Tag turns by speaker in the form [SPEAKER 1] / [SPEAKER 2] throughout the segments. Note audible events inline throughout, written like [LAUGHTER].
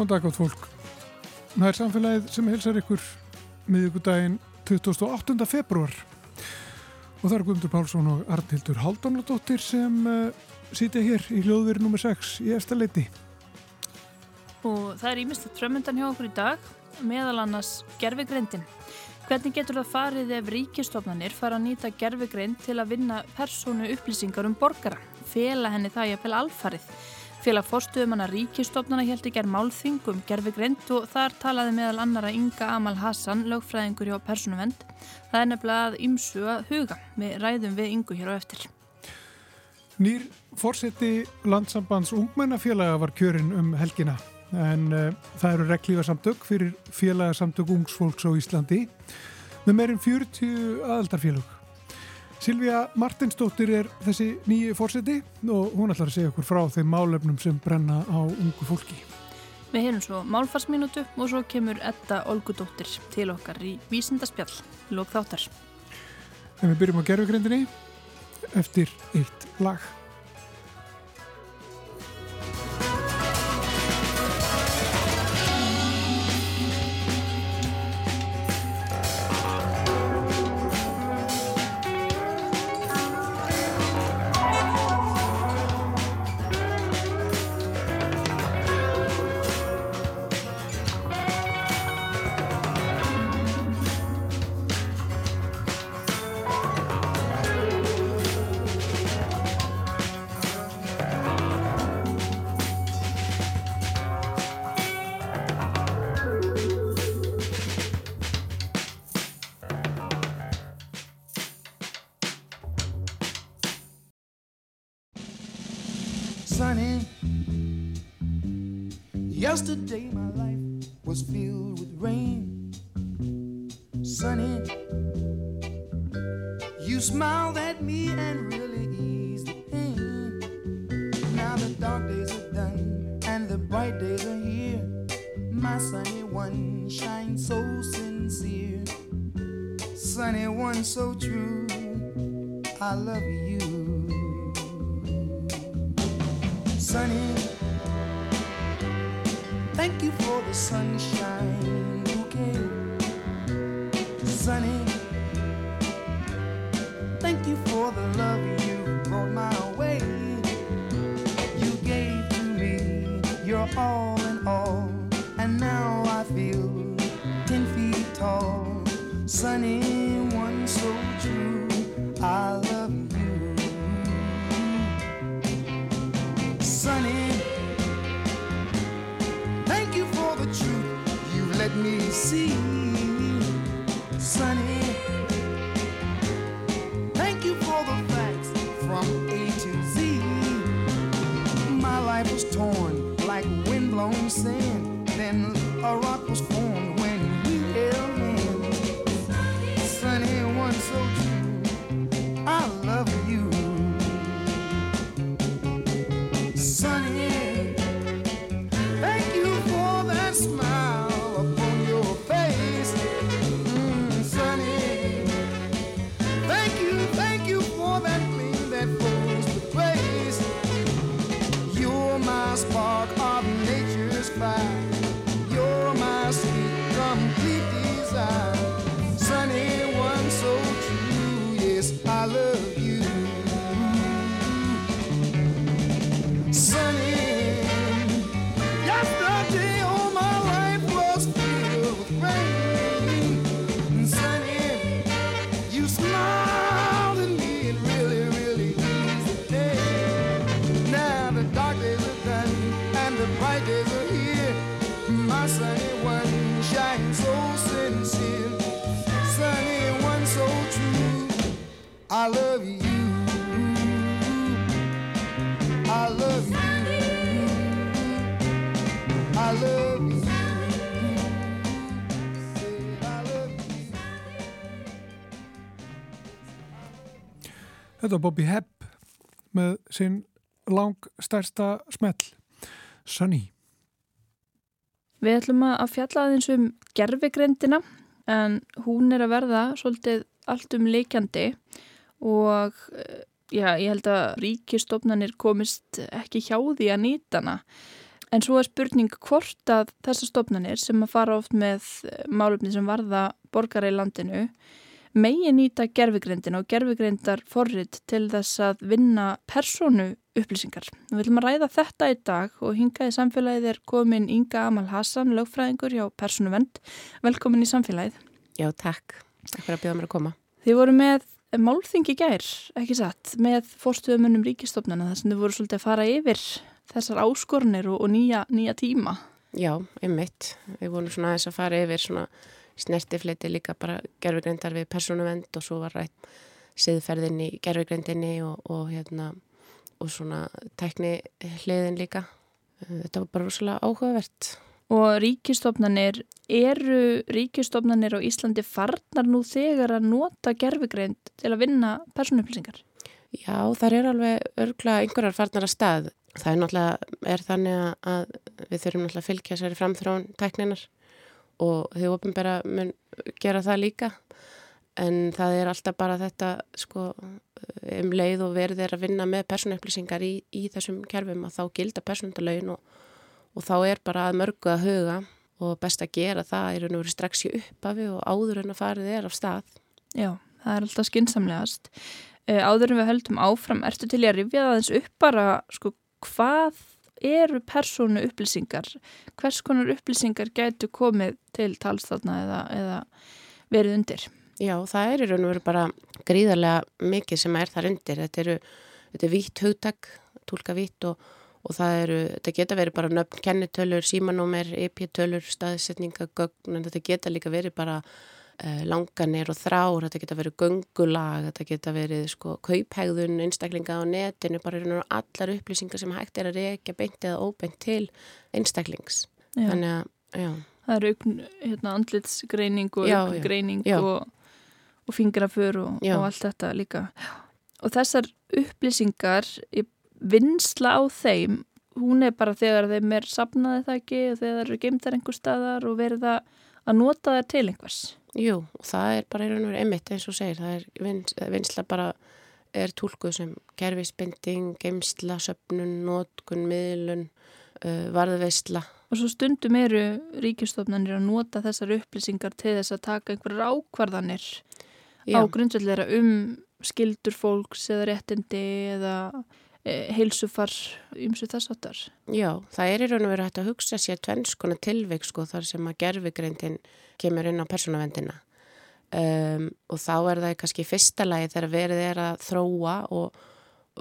[SPEAKER 1] Góðan dag átt fólk. Það er samfélagið sem helsar ykkur miðugudaginn 28. februar og það er Guðmundur Pálsson og Arnhildur Haldunadóttir sem uh, sitja hér í hljóðveri nr. 6 í eftirleiti.
[SPEAKER 2] Og það er ímyndst frömmundan hjá okkur í dag, meðal annars gerfigreindin. Hvernig getur það farið ef ríkistofnanir fara að nýta gerfigreind til að vinna persónu upplýsingar um borgara? Fela henni það jafnvel alfarið. Félag fórstuðumanna ríkistofnana held ekki er málþingum gerfigreind og þar talaði meðal annara Inga Amal Hassan, lögfræðingur hjá Persónuvend. Það er nefnilega að ymsu að huga. Við ræðum við Ingu hér á eftir.
[SPEAKER 1] Nýr fórseti landsambands ungmennafélaga var kjörinn um helgina en uh, það eru reglífarsamtök fyrir félagsamtök ungsfólks á Íslandi með meirinn 40 aðaldarfélag. Silvíja Martinsdóttir er þessi nýju fórseti og hún ætlar að segja okkur frá þeim málefnum sem brenna á ungu fólki.
[SPEAKER 2] Við heyrum svo málfarsminutu og svo kemur Edda Olgudóttir til okkar í Vísindaspjall, lók þáttar.
[SPEAKER 1] En við byrjum á gerfugrindinni eftir eitt lag.
[SPEAKER 3] Let me see. Sunny, thank you for the facts from A to Z. My life was torn like windblown sand. Then a rock was formed I love you. I love you. I love you. Said I love you.
[SPEAKER 1] Þetta var Bobby Hebb með sinn lang stærsta smell, Sunny.
[SPEAKER 2] Við ætlum að fjalla aðeins um gerfigreindina en hún er að verða svolítið allt um leikjandi og eh, já, ég held að ríkistofnanir komist ekki hjá því að nýta hana. En svo er spurning hvort að þessar stofnanir sem að fara oft með eh, málefni sem varða borgara í landinu megi nýta gerfugrindin og gerfugrindar forrið til þess að vinna personu upplýsingar. Við viljum að ræða þetta í dag og hinga í samfélagið er komin Inga Amal Hassan, lögfræðingur hjá Personu Vend. Velkomin í samfélagið.
[SPEAKER 4] Já, takk. Takk fyrir að bjóða mér að koma.
[SPEAKER 2] Þið voru með málþingi gær, ekki satt, með fórstuðumönnum ríkistofnana þar sem þið voru svolítið að fara yfir þessar áskornir og, og nýja, nýja tíma.
[SPEAKER 4] Já, einmitt. Við vorum svona aðeins að fara yfir svona snertifleiti líka bara gerfugrindar við persónuvend og svo var rætt siðferðin í gerfugrindinni og, og, hérna, og svona tækni hliðin líka. Þetta var bara rosalega áhugavert.
[SPEAKER 2] Og ríkistofnanir, eru ríkistofnanir á Íslandi farnar nú þegar að nota gerfugreind til að vinna persónuupplýsingar?
[SPEAKER 4] Já, það er alveg örgla einhverjar farnar að stað. Það er náttúrulega, er þannig að við þurfum náttúrulega að fylgja sér framþrón tækninar og þau ofinbæra mun gera það líka. En það er alltaf bara þetta sko um leið og verður þeir að vinna með persónuupplýsingar í, í þessum kerfum að þá gilda persónundalögin og og þá er bara að mörgu að huga og best að gera það er að vera strax í uppafi og áður en að farið er af stað.
[SPEAKER 2] Já, það er alltaf skinsamlegast. Uh, áður en við höldum áfram, ertu til að rifja það eins upp bara, sko, hvað eru persónu upplýsingar? Hvers konar upplýsingar getur komið til talstafna eða, eða verið undir?
[SPEAKER 4] Já, það er í raun og veru bara gríðarlega mikið sem er þar undir. Þetta eru, þetta er vítt hugtak, tólka vítt og og það eru, þetta geta verið bara nöfn, kennitölur, símanúmer, EP-tölur, staðsetningagögn, en þetta geta líka verið bara uh, langanir og þrár, þetta geta verið göngulag, þetta geta verið sko kauphægðun, einstaklinga á netinu, bara allar upplýsingar sem hægt er að reykja beint eða óbeint til einstaklings. Já. Þannig að, já.
[SPEAKER 2] Það eru hérna, andlitsgreining og aukngreining og, og fingrafur og, og allt þetta líka. Og þessar upplýsingar, ég vinsla á þeim hún er bara þegar þeim er sapnaði það ekki og þegar þeir eru geimtar einhver staðar og verið að nota það til einhvers
[SPEAKER 4] Jú, og það er bara einhvern veginn emitt eins og segir, það er vins, vinsla bara er tólkuð sem gerfispending, geimsla, söpnun, nótkun, miðlun uh, varðveisla
[SPEAKER 2] Og svo stundum eru ríkistofnanir að nota þessar upplýsingar til þess að taka einhverjar ákvarðanir Já. á grundsveldera um skildur fólks eða réttindi eða heilsufar ymsu þess áttar.
[SPEAKER 4] Já, það er í raun og veru hægt að hugsa sér tvennskona tilveik sko þar sem að gerfigreindin kemur inn á persónavendina um, og þá er það kannski fyrsta lagi þegar verið er að þróa og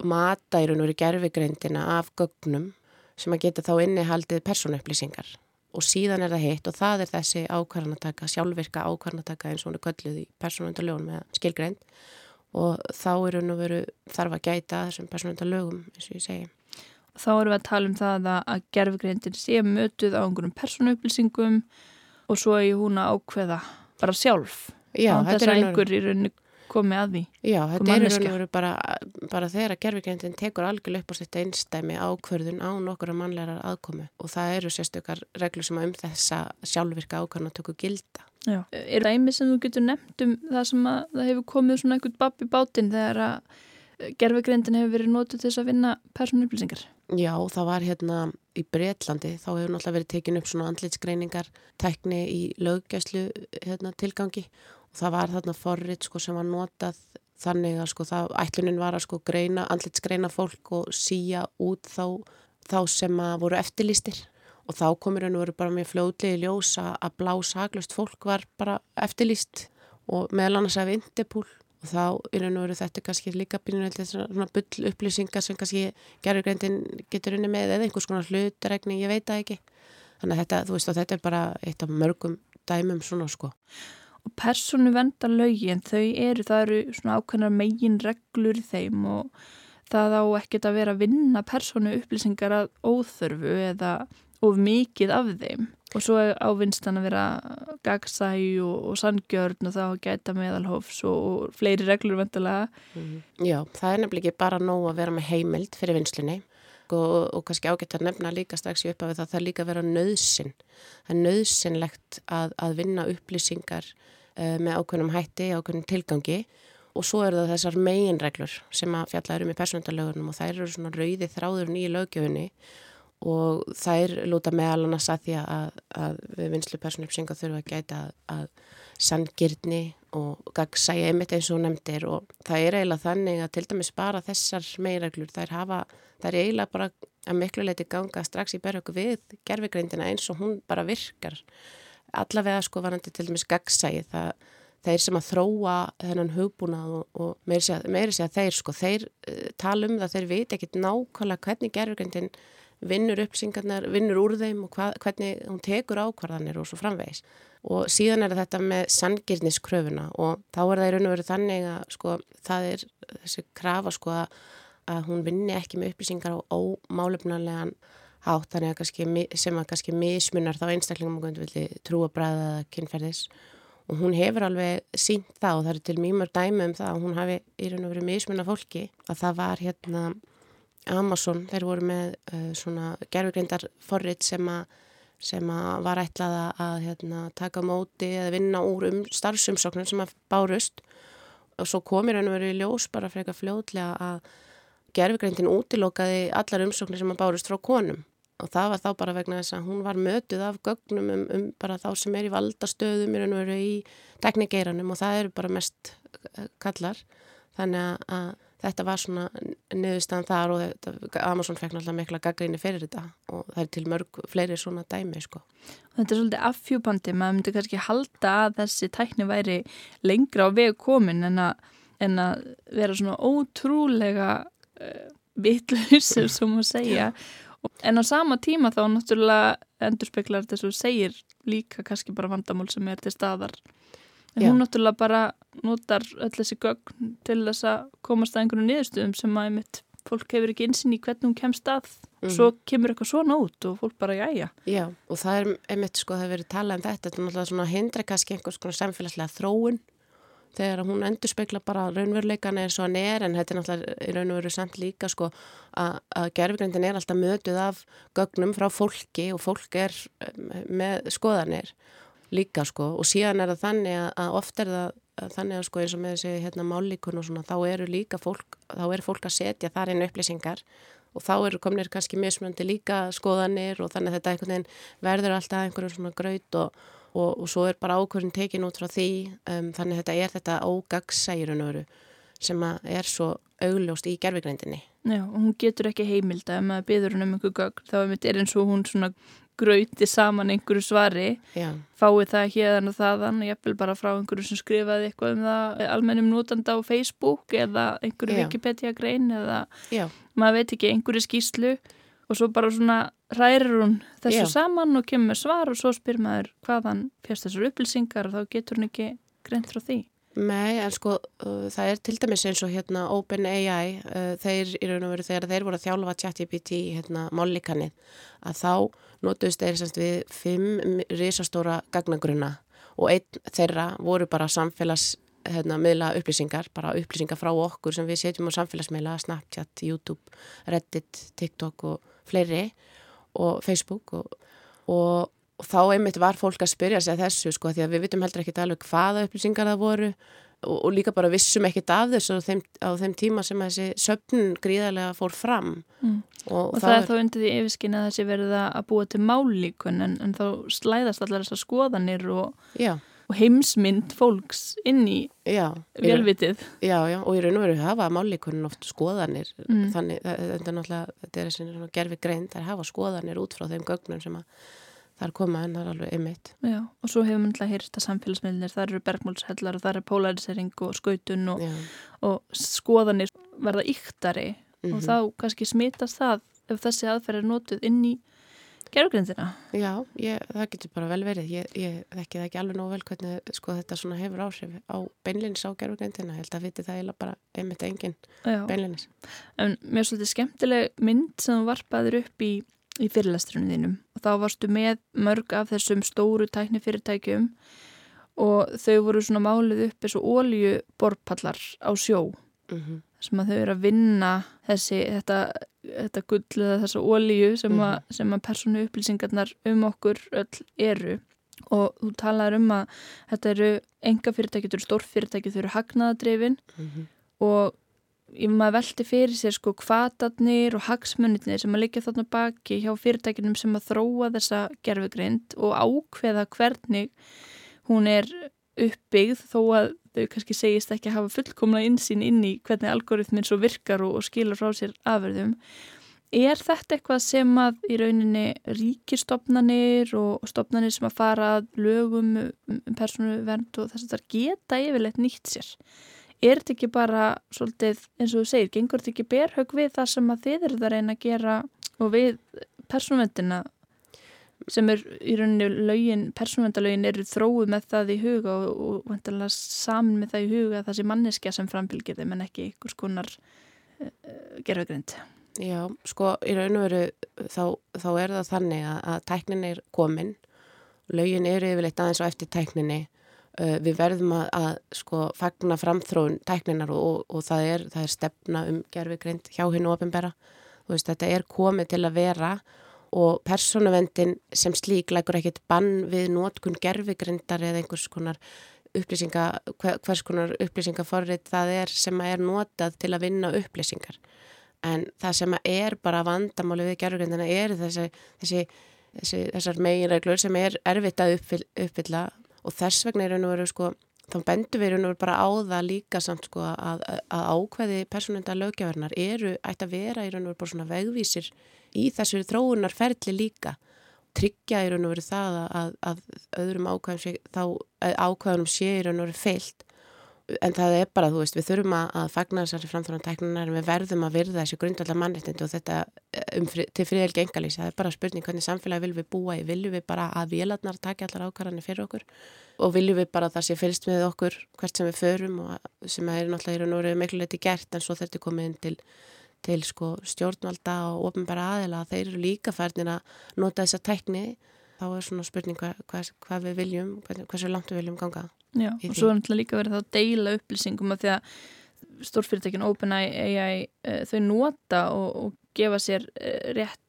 [SPEAKER 4] mata í raun og veru gerfigreindina af gögnum sem að geta þá innihaldið persónaupplýsingar og síðan er það hitt og það er þessi ákvarðanataka, sjálfvirka ákvarðanataka eins og hún er kölluð í persónavendaljónum með skilgreind og þá eru nú veru þarf að gæta þessum personunda lögum eins og ég segi.
[SPEAKER 2] Þá eru við að tala um það að gerfugreindin sé mötuð á einhverjum personuupplýsingum og svo er hún að ákveða bara sjálf
[SPEAKER 4] Já,
[SPEAKER 2] þess að einhver í rauninu komið að því.
[SPEAKER 4] Já, þetta er veru bara, bara þegar að gerfugreindin tekur algjörlega upp á þetta einstæmi ákverðun á nokkura mannlegar aðkomi og það eru sérstökar reglur sem um þessa sjálfvirka ákvæðan að tökja gilda.
[SPEAKER 2] Já. Er það einmi sem þú getur nefnt um það sem að það hefur komið svona eitthvað babb í bátinn þegar að eh, gerfegreindin hefur verið nótuð til þess að vinna persónuupplýsingar?
[SPEAKER 4] Já, það var hérna í Breitlandi, þá hefur náttúrulega verið tekin upp svona andlitsgreiningar tækni í löggæslu hérna, tilgangi og það var þarna forrið sko, sem var notað þannig að sko, það, ætlunin var að sko, greina, andlitsgreina fólk og síja út þá, þá sem að voru eftirlýstir. Og þá komur henni verið bara mjög fljóðlega í ljósa að blá saglust fólk var bara eftirlýst og meðal annars af Indipúl og þá er henni verið þetta kannski líka byrjunlega svona bull upplýsingar sem kannski gerurgreyndin getur henni með eða einhvers konar hlutregning, ég veit það ekki. Þannig að þetta, þú veist að þetta er bara eitt af mörgum dæmum svona sko
[SPEAKER 2] Og personu vendar lögin, þau eru, það eru svona ákveðnar megin reglur í þeim og það á ekkert að vera að vinna personu upplýsingar að óþörfu eða of mikið af þeim og svo ávinnst hann að vera gagsæg og, og sangjörn og þá gæta meðalhófs og, og fleiri reglur vendalega.
[SPEAKER 4] Mm. Já, það er nefnilega ekki bara nóg að vera með heimild fyrir vinslinni og, og kannski ágætt að nefna líka strax í upphafi það það líka vera nöðsin. Það er nöðsinlegt að, að vinna upplýsingar uh, með ákveðnum hætti, ákveðnum tilgangi og svo eru það þessar meginreglur sem að fjalla eru með persóndalögunum og þær eru svona rauði þráður nýju lögjöfunni og þær lúta meðal annars að því að, að við vinslu persónuupsinga þurfa að gæta að, sangirni og gagsæja einmitt eins og nefndir og það er eiginlega þannig að til dæmis bara þessar meiraglur þær hafa, þær er eiginlega bara að miklu leiti ganga strax í beröku við gerfigreindina eins og hún bara virkar. Allavega sko varandi til dæmis gagsæji það þeir sem að þróa þennan hugbúnað og, og meiri sé, meiri að þeir sko, þeir uh, tala um það, þeir veit ekkit nákvæmlega hvernig gerfugjöndin vinnur uppsingarnar, vinnur úr þeim og hva, hvernig hún tekur ákvarðanir og svo framvegis. Og síðan er þetta með sangirniskröfuna og þá er það í raun og veru þannig að sko það er þessi krafa sko að hún vinni ekki með upplýsingar á ómálefnarlegan hátt að kannski, sem að kannski mismunar þá einstaklingum og trúabræða kynferðis og hún hefur alveg sínt það og það eru til mýmur dæmi um það og hún hafi í raun og verið mismunna fólki að það var hérna Amazon, þeir voru með uh, svona gerfugreindar forrið sem sem að var ætlaða að hérna, taka móti eða vinna úr um starfsumsóknum sem að bárust. Og svo komir hann verið í ljós bara frekar fljóðlega að gerfugreindin útilokaði allar umsóknir sem að bárust frá konum. Og það var þá bara vegna þess að hún var mötuð af gögnum um, um bara þá sem er í valdastöðum í raun og veru í teknikeiranum og það eru bara mest eh, kallar. Þannig að þetta var svona niðurstaðan þar og þetta, Amazon fekk náttúrulega mikla gaggríni fyrir þetta og það er til mörg fleiri svona dæmi sko.
[SPEAKER 2] Þetta er svolítið affjúpandi, maður myndi kannski halda að þessi tækni væri lengra á veg komin en að, en að vera svona ótrúlega uh, vitlausir sem maður segja En á sama tíma þá náttúrulega endurspeglar þess að þú segir líka kannski bara vandamál sem er til staðar. Já. hún náttúrulega bara notar öll þessi gögn til þess að komast að einhvern niðurstöðum sem að einmitt fólk hefur ekki insinn í hvernig hún kemst að. Mm. Svo kemur eitthvað svona út og fólk bara jæja.
[SPEAKER 4] Já og það er einmitt sko það hefur verið talað um þetta. Þetta er náttúrulega svona hindra kannski einhvers konar samfélagslega þróun þegar hún endur spekla bara raunveruleikan er svo hann er en þetta er náttúrulega í raunveru samt líka sko að, að gerfgrindin er alltaf mötuð af gögnum frá fólki og fólk er með skoðanir líka sko og síðan er það þannig að, að oft er það þannig að sko eins og með þessi hérna mállíkun og svona þá eru líka fólk, þá eru fólk að setja þar inn upplýsingar og þá eru komnir kannski mismunandi líka skoðanir og þannig að þetta verður alltaf einhverjum svona graut og og, og svo er bara ákvörðin tekin út frá því um, þannig að þetta er þetta ógagsæjurunöru sem er svo augljóst í gerfigrændinni.
[SPEAKER 2] Já, og hún getur ekki heimilda ef maður byður hún um einhver gögn þá er eins og hún svona gröyti saman einhverju svari Já. fáið það hérðan og þaðan og ég vil bara frá einhverju sem skrifaði eitthvað um það almennum notanda á Facebook eða einhverju Wikipedia grein eða Já. maður veit ekki einhverju skýslu og svo bara svona rærir hún þessu Já. saman og kemur svar og svo spyr maður hvaðan férst þessar upplýsingar og þá getur hún ekki greint frá því.
[SPEAKER 4] Nei, en sko uh, það er til dæmis eins og hérna OpenAI, uh, þeir í raun og veru þegar þeir voru að þjálfa ChatGPT hérna mállikanið að þá notuðist þeir semst við fimm risastóra gagnagruna og einn þeirra voru bara samfélags hérna, miðla upplýsingar, bara upplýsingar frá okkur sem við setjum á samfélagsmiðla, Snapchat, YouTube, Reddit, TikTok og fleiri og Facebook og, og, og þá einmitt var fólk að spyrja sig að þessu sko því að við vitum heldur ekki alveg hvaða upplýsingar það voru og, og líka bara vissum ekkit af þessu á þeim, á þeim tíma sem þessi söpn gríðarlega fór fram
[SPEAKER 2] mm. og, og það er þá undir því yfirskinn að þessi verið að búa til málíkun en, en þá slæðast allar þessar skoðanir og og heimsmynd fólks inn í já, velvitið.
[SPEAKER 4] Já, já, og í raun og veru hafa mállíkunin oft skoðanir mm. þannig, þetta er náttúrulega, þetta er þessi gerfi grein, það er hafa skoðanir út frá þeim gögnum sem að það er komað en það er alveg einmitt.
[SPEAKER 2] Já, og svo hefur hýrst að samfélagsmiðlunir, það eru bergmálshellar og það eru polarisering og skautun og, og skoðanir verða yktari mm -hmm. og mhm. þá kannski smitast það ef þessi aðferð er notuð inn í gerðugrindina?
[SPEAKER 4] Já, ég, það getur bara vel verið. Ég, ég þekki það ekki alveg nóg vel hvernig sko, þetta hefur áhrif á beinlinis á gerðugrindina. Ég held að viti það bara einmitt engin Já. beinlinis.
[SPEAKER 2] En mér er svolítið skemmtileg mynd sem varpaður upp í, í fyrirlestrunum þínum og þá varstu með mörg af þessum stóru tæknifyrirtækjum og þau voru svona málið upp eins og óljuborpallar á sjó. Mm -hmm sem að þau eru að vinna þessi, þetta, þetta gull eða þessa ólíu sem, mm -hmm. sem að persónu upplýsingarnar um okkur öll eru og þú talar um að þetta eru enga fyrirtæki, þetta eru stór fyrirtæki, þau eru hagnaðadrefin mm -hmm. og ég maður velti fyrir sér sko kvatarnir og hagsmunitnir sem að liggja þarna baki hjá fyrirtækinum sem að þróa þessa gerfugrind og ákveða hvernig hún er uppbyggð þó að þau kannski segist ekki að hafa fullkomna insýn inn í hvernig algoritminn svo virkar og, og skilur frá sér afverðum. Er þetta eitthvað sem að í rauninni ríkistofnanir og stofnanir sem að fara lögum um persónu vernd og þess að það geta yfirleitt nýtt sér? Er þetta ekki bara svolítið eins og þú segir, gengur þetta ekki berhaug við það sem að þið eru það reyna að gera og við persónuvendina sem er í rauninni lögin, persónuvendalögin eru þróið með það í huga og, og saman með það í huga það sem manneskja sem framfylgir þeim en ekki einhvers konar uh, gerðugrind.
[SPEAKER 4] Já, sko í raun og veru þá, þá er það þannig að, að tæknin er komin, lögin eru yfirleitt aðeins og eftir tækninni við verðum að, að sko fagna framþróun tækninar og, og, og það, er, það er stefna um gerðugrind hjá hennu ofinbera, veist þetta er komið til að vera og persónuvendin sem slík lækur ekkit bann við nótkun gerfigrindar eða einhvers konar upplýsinga, hvers konar upplýsingaforrið það er sem er notað til að vinna upplýsingar. En það sem er bara vandamáli við gerfugrindina er þessi, þessi, þessi, þessar meginreglur sem er erfitt að uppfylla og þess vegna er raun og veru sko þá bendur við raun og veru bara á það líka samt sko að, að ákveði persónunda lögjafarnar eru ætti að vera í raun og veru bara svona vegvísir í þessu þróunarferli líka. Tryggja í raun og veru það að, að öðrum ákvæðum sé, þá ákvæðunum sé í raun og veru feilt en það er bara, þú veist, við þurfum að, fagna þessari framþróna tæknunar en við verðum að virða þessi grundvallar mannreitindi og þetta um, fri, til friðelgi engalís það er bara spurning hvernig samfélagi viljum við búa í. Viljum við bara að vélarnar takja allar ákvarðanir fyrir okkur? Og viljum við bara að það sé fylst með okkur hvert sem við förum og sem er náttúrulega raun og veru miklu leiti gert en svo þetta er komið inn til til sko, stjórnvalda og ofnbæra aðila. Þeir eru líka færðin að nota þessa tekni þá er svona spurning hvað, hvað, hvað við viljum, hversu langt við viljum ganga
[SPEAKER 2] Já, og svo er náttúrulega líka verið að deila upplýsingum að því að stórfyrirtekin OpenAI e, þau nota og, og gefa sér e, rétt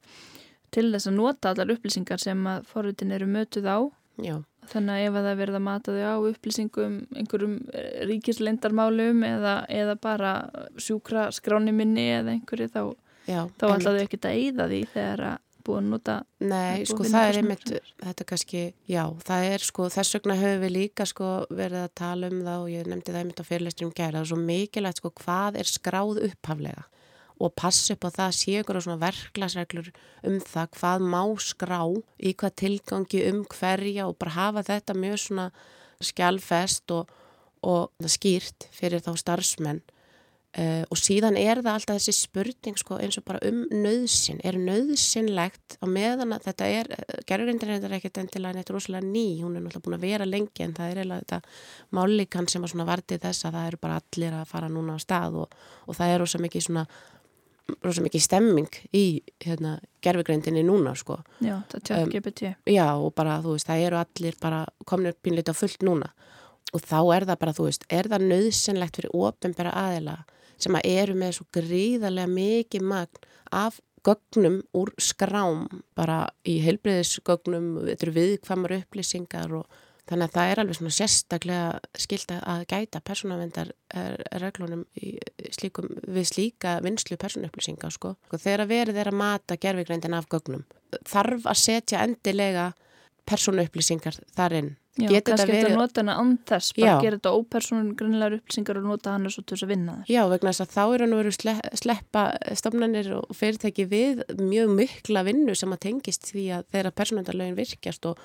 [SPEAKER 2] til þess að nota allar upplýsingar sem að forvitin eru mötuð á.
[SPEAKER 4] Já.
[SPEAKER 2] Þannig að ef það verða að mata þau á upplýsingum, einhverjum eh, ríkislendarmálum eða, eða bara sjúkra skráni minni eða einhverju þá, þá ætlaðu ekki að eyða því þegar að búið að nota
[SPEAKER 4] Nei, sko það er einmitt, þetta kannski já, það er sko, þess vegna höfum við líka sko verið að tala um það og ég nefndi það einmitt á fyrirlestrum gæra, það er svo mikilvægt sko hvað er skráð upphaflega og passa upp á það að sé ykkur á svona verklasreglur um það hvað má skrá í hvað tilgangi um hverja og bara hafa þetta mjög svona skjálfest og, og skýrt fyrir þá starfsmenn uh, og síðan er það alltaf þessi spurning sko, eins og bara um nöðsin er nöðsinlegt á meðan að þetta er, gerðurindin er ekkert endilega neitt rosalega ný, hún er náttúrulega búin að vera lengi en það er eiginlega þetta málikan sem að svona varti þess að það eru bara allir að fara núna á stað og, og það er ósað mikið svona rosa mikið stemming í hérna, gerfugreindinni núna sko.
[SPEAKER 2] Já, það tjökk um, GPT.
[SPEAKER 4] Já, og bara þú veist, það eru allir bara kominir pínleita fullt núna og þá er það bara, þú veist, er það nöðsynlegt fyrir ofinbæra aðila sem að eru með svo gríðarlega mikið magn af gögnum úr skrám bara í heilbreyðisgögnum, viðkvamar upplýsingar og Þannig að það er alveg svona sérstaklega skilt að gæta persónavendar reglunum slíkum, við slíka vinslu persónuupplýsinga sko. Þegar verið er að mata gerfigrændin af gögnum þarf að setja endilega persónuupplýsingar þar inn.
[SPEAKER 2] Já, kannski verið... þetta nota hana andþess, bara gera þetta ópersónugrunlegar upplýsingar og nota hana svo til þess að vinna
[SPEAKER 4] þar. Já, vegna þess að þá er hann verið að sleppa stofnanir og fyrirtæki við mjög mykla vinnu sem að tengist því að þeirra persónavendalögin virkjast og,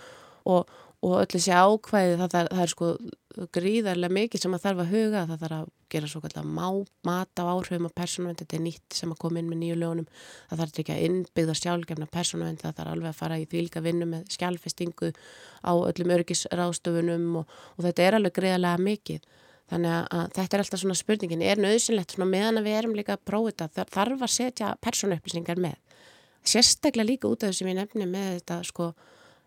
[SPEAKER 4] og og öll þessi ákvæði það, það, það er sko gríðarlega mikið sem að þarf að huga það þarf að gera svo kallar má, mat á áhrifum og persónavend þetta er nýtt sem að koma inn með nýju lögunum. Það þarf ekki að innbyggða sjálfgefna persónavend það þarf alveg að fara í því líka vinnu með skjálfestingu á öllum örgisrástofunum og, og þetta er alveg gríðarlega mikið. Þannig að þetta er alltaf svona spurningin er nöðsynlegt svona meðan að við erum líka að prófa þetta þarf að setja persónaupplýsingar með? Sérstaklega líka út af þessum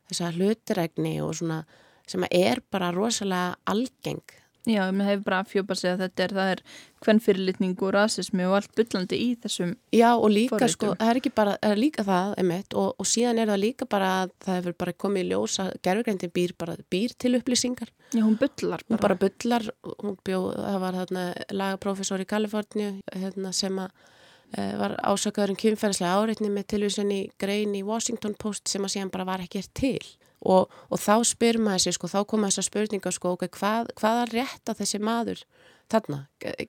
[SPEAKER 4] sko þessa hlutirækni og svona sem er bara rosalega algeng
[SPEAKER 2] Já, mér hefur bara fjópað sig að þetta er, það er kvennfyrirlitning og rasismi og allt byllandi í þessum
[SPEAKER 4] Já og líka
[SPEAKER 2] Forritum.
[SPEAKER 4] sko, það er ekki bara, er líka það einmitt, og, og síðan er það líka bara að það hefur bara komið í ljós að gerfugrindin býr, bara, býr til upplýsingar
[SPEAKER 2] Já, hún byllar
[SPEAKER 4] hún
[SPEAKER 2] bara.
[SPEAKER 4] bara bullar, hún bjó, það var þarna lagaprófessor í Kaliforníu hérna, sem að var ásakaður um kynferðslega áreitni með tilvísin í grein í Washington Post sem að síðan bara var ekki til. Og, og þá spyr maður sér sko, þá koma þessar spurningar sko, ok, hvað, hvaða rétt að þessi maður þarna,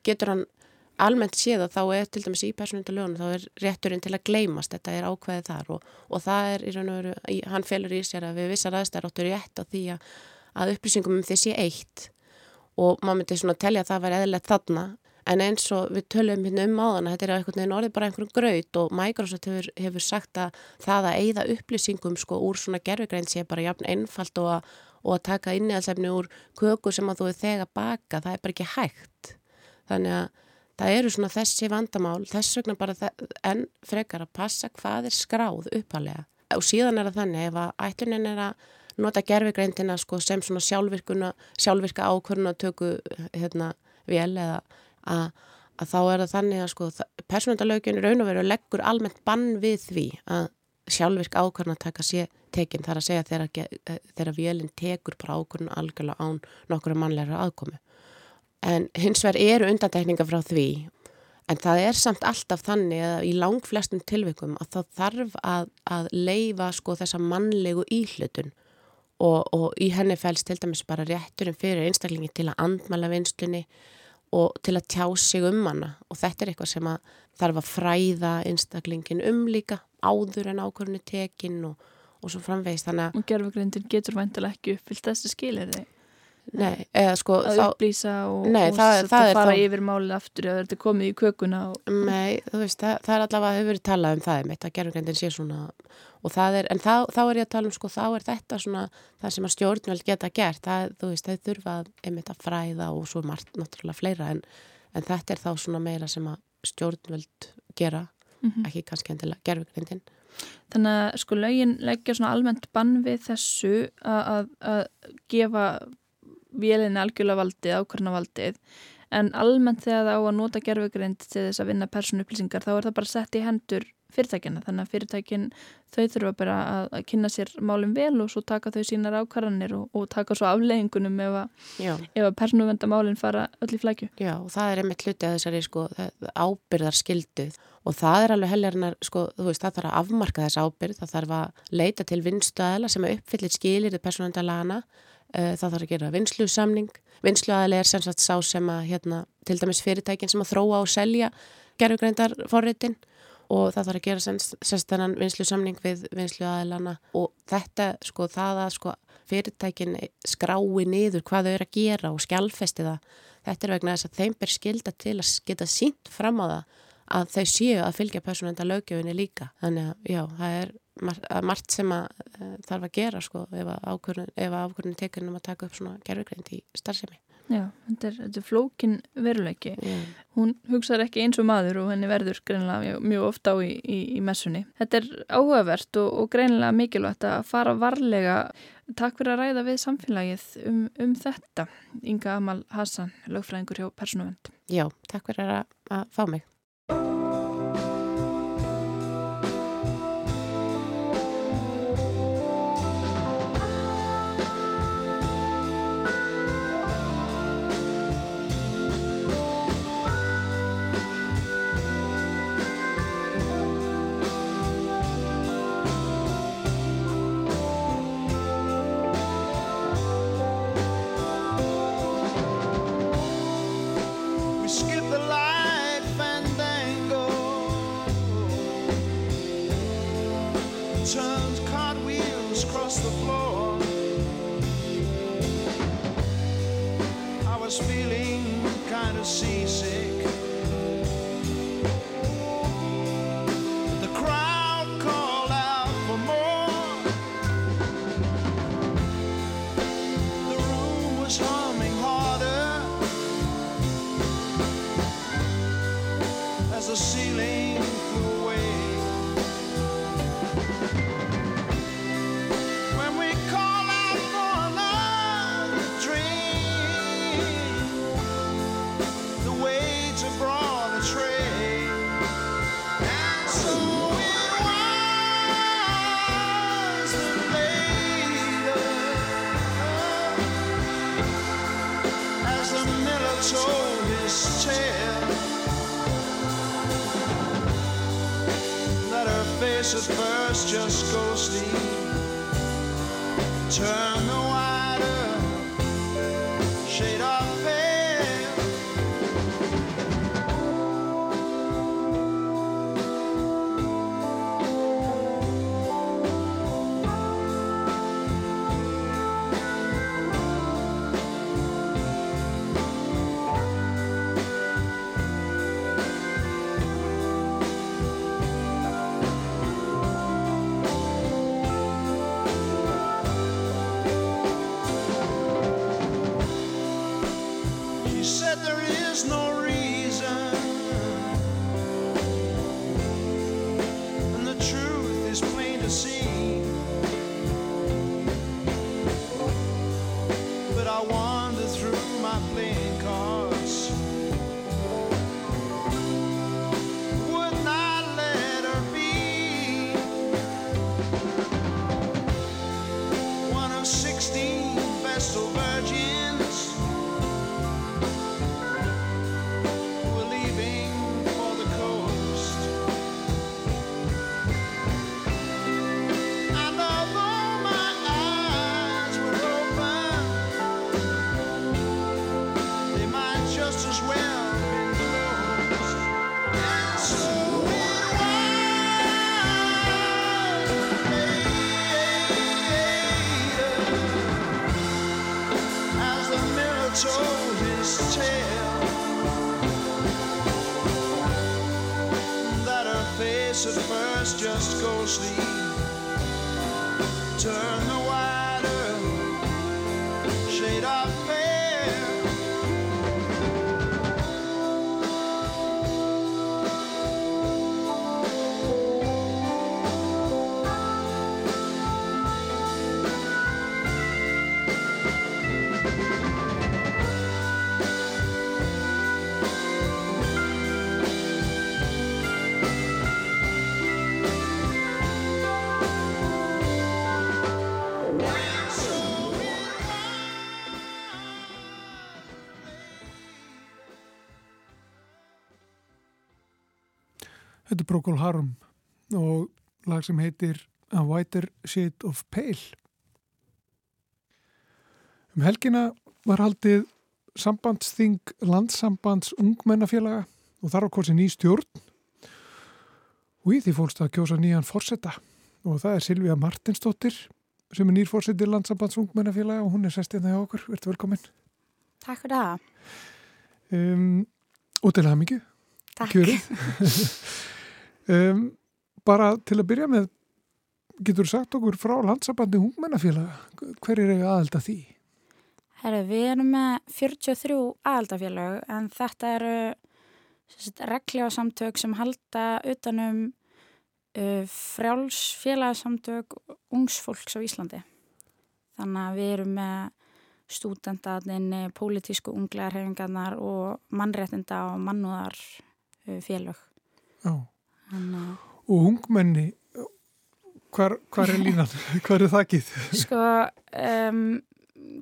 [SPEAKER 4] getur hann almennt séð að þá er til dæmis í persónundalögunum þá er rétturinn til að gleymast þetta er ákveðið þar og, og það er í raun og veru, hann felur í sér að við vissar aðstæður áttur rétt á því að, að upplýsingum um þessi eitt. Og maður myndi svona telja að það væri eðlilegt þarna en eins og við tölum hérna um áðan að þetta er einhvern veginn orðið bara einhverjum graut og Microsoft hefur, hefur sagt að það að eigða upplýsingum sko úr svona gerfugrein sé bara jafn einfalt og að, og að taka innihaldsefni úr köku sem að þú er þegar baka, það er bara ekki hægt. Þannig að það eru svona þessi vandamál, þess vegna bara enn frekar að passa hvað er skráð uppalega og síðan er það þannig ef að ætlunin er að nota gerfugreindina sko, sem svona sjálfvirka ákvöruna töku hérna, vel eða að, að þá er það þannig að sko, persónundalögin raun og veru leggur almennt bann við því að sjálfvirk ákvörna taka sé tekin þar að segja þegar, ge- þegar vélinn tekur bara ákvörna algjörlega án nokkura mannlegra aðkomu. En hins vegar eru undantekningar frá því en það er samt alltaf þannig að í langflestum tilvikum að það þarf að, að leifa sko þessa mannlegu íhlutun og, og í henni fælst til dæmis bara rétturinn fyrir einstaklingi til að andmæla vinslunni og til að tjá sig um hana og þetta er eitthvað sem að þarf að fræða einstaklingin um líka áður en ákvörðinu tekin og, og svo framvegist þannig
[SPEAKER 2] Og gerfugrindin getur væntilega ekki uppfyllt þessi skilir þig.
[SPEAKER 4] að nei, eða sko
[SPEAKER 2] Að
[SPEAKER 4] þá,
[SPEAKER 2] upplýsa og,
[SPEAKER 4] Nei,
[SPEAKER 2] og
[SPEAKER 4] það- það
[SPEAKER 2] að fara
[SPEAKER 4] þá-
[SPEAKER 2] yfir málið aftur eða þetta komið í kökuna og
[SPEAKER 4] Nei, þú veist, það, það er allavega hefur verið talað um það einmitt, að gerfugreindin sé svona og það er, en þá, þá er ég að tala um sko, þá er þetta svona það sem að stjórnveld geta gert, það, þú veist, þau þurfa einmitt að fræða og svo margt náttúrulega fleira, en, en þetta er þá svona meira sem að stjórnveld gera,
[SPEAKER 2] Mhm.
[SPEAKER 4] ekki kannski endilega gerfugreindin.
[SPEAKER 2] Þannig að sko lögin leggja svona almennt bann við þessu að, að, að gefa vélinni algjörlega valdið, ákvarna valdið en almennt þegar það á að nota gerfugrind til þess að vinna persónuupplýsingar þá er það bara sett í hendur fyrirtækina þannig að fyrirtækin þau þurfa bara að, kynna sér málum vel og svo taka þau sínar ákvarðanir og, og taka svo afleggingunum ef að, að persónuvendamálin fara öll í flækju.
[SPEAKER 4] já, og það er einmitt hluti að þessari sko ábyrðar skildu og það er alveg heljarinnar, sko, þú veist, það þarf að afmarka þess ábyrð, það þarf að leita til vinstöðala sem að uppfyllir skilir í persónundalana, það þarf að gera vinslusamning, vinsluaðali er sem sagt sá sem að, hérna, til dæmis fyrirtækin sem að þróa og selja gerfugreindar forritin og það þarf að gera sérstannan vinslusamning við vinsluaðilana og þetta, sko, það að sko fyrirtækin skrái niður hvað þau eru að gera og skjálfesti það þetta er vegna þess að þeim ber skilda til að geta sínt fram á það að þau séu að fylgja persónenda lögjöfinni líka. Þannig að já, það er margt, sem að uh, þarf að gera sko ef að ákvörðun, ef að ákvörðun tekur að taka upp svona gerfugreind í starfsemi.
[SPEAKER 2] Já, þetta er, þetta er flókin veruleiki.
[SPEAKER 4] Já.
[SPEAKER 2] Hún hugsaður ekki eins og maður og henni verður greinilega mjög, ofta á í, í, í messunni. Þetta er áhugavert og, og greinilega mikilvægt að fara varlega. Takk fyrir að ræða við samfélagið um, um þetta. Inga Amal Hassan, lögfræðingur hjá Persónuvend.
[SPEAKER 4] Já, takk fyrir að, að fá mig.
[SPEAKER 1] Þetta er Procol Harum og lag sem heitir A Whiter Shade of Pale. Um helgina var haldið sambandsþing landsambands ungmennafélaga og þar á korsi ný stjórn og í því fólst að kjósa nýjan fórsetta og það er Silvija Martinsdóttir sem er nýr fórsettir landsambands ungmennafélaga og hún er sestið það hjá okkur. Verður velkomin.
[SPEAKER 5] Takk fyrir það.
[SPEAKER 1] Um, og til það mikið.
[SPEAKER 5] Takk. [LAUGHS]
[SPEAKER 1] um, bara til að byrja með, getur sagt okkur frá landsabandi hungmennafélaga, hver er eiga aðelda því?
[SPEAKER 5] Herru, við erum með 43 aðaldafélög en þetta eru regljásamtök sem halda utanum uh, frjálsfélagsamtök ungsfólks á Íslandi. Þannig að við erum með stúdendaðinni, pólitísku unglegarhefingarnar og mannréttinda og mannúðar uh, félög.
[SPEAKER 1] Já.
[SPEAKER 5] Þannig að
[SPEAKER 1] Og hungmenni, hvar, hvar er línan? [LAUGHS] hvar er þakkið?
[SPEAKER 5] Sko, um,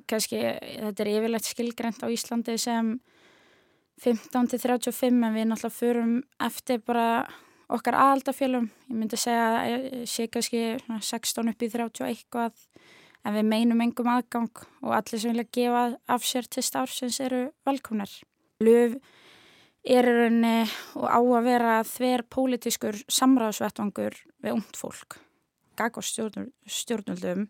[SPEAKER 5] kannski þetta er yfirlegt skilgrend á Íslandi sem 15 til 35 en við náttúrulega förum eftir bara okkar aðaldafjölum. Ég myndi segja sé kannski svona 16 upp í 31 að en við meinum engum aðgang og allir sem vilja gefa af sér til starfsins eru velkomnar. Löf er rauninni og á að vera þver pólitískur samráðsvettvangur við ungt fólk, gag og stjórnul, stjórnuldum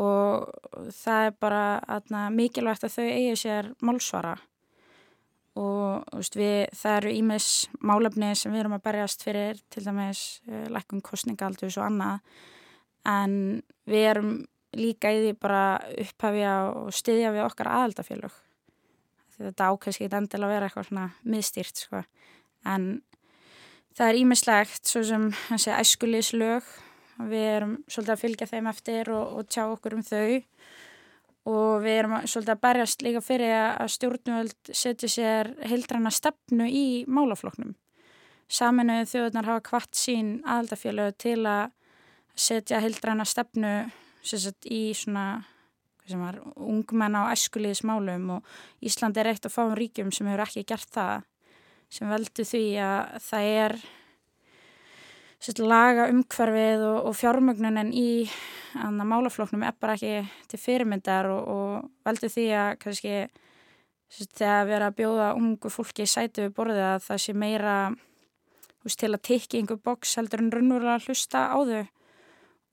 [SPEAKER 5] og það er bara atna, mikilvægt að þau eigi sér málsvara. Og veist, við, það eru ímis málefni sem við erum að berjast fyrir til dæmis uh, lækkun kostningaldus og annað. En við erum líka í því bara upphafja og styðja við okkar aðaldafélög þetta ákveðs ekki endilega að vera eitthvað svona miðstýrt sko. en það er ímislegt svo sem hansi æskulíslög við erum svolítið að fylgja þeim eftir og, og tjá okkur um þau og við erum að- svolítið að berjast líka fyrir að stjórnvöld setja sér heildræna stefnu í málafloknum. Saminuðu þjóðunar hafa kvart sín aðaldafélög til að setja heildræna stefnu sem sagt, í svona sem var ungmenn á eskuliðismálum og Ísland er eitt af fáum ríkjum sem hefur ekki gert það sem veldu því að það er sett, laga umhverfið og, og fjármögnunin í málafloknum er bara ekki til fyrirmyndar og, og veldu því að kannski sett, þegar vera að bjóða ungu fólki í sætu við borðið að það sé meira veist, til að tikki einhver boks heldur en raunverulega hlusta á þau.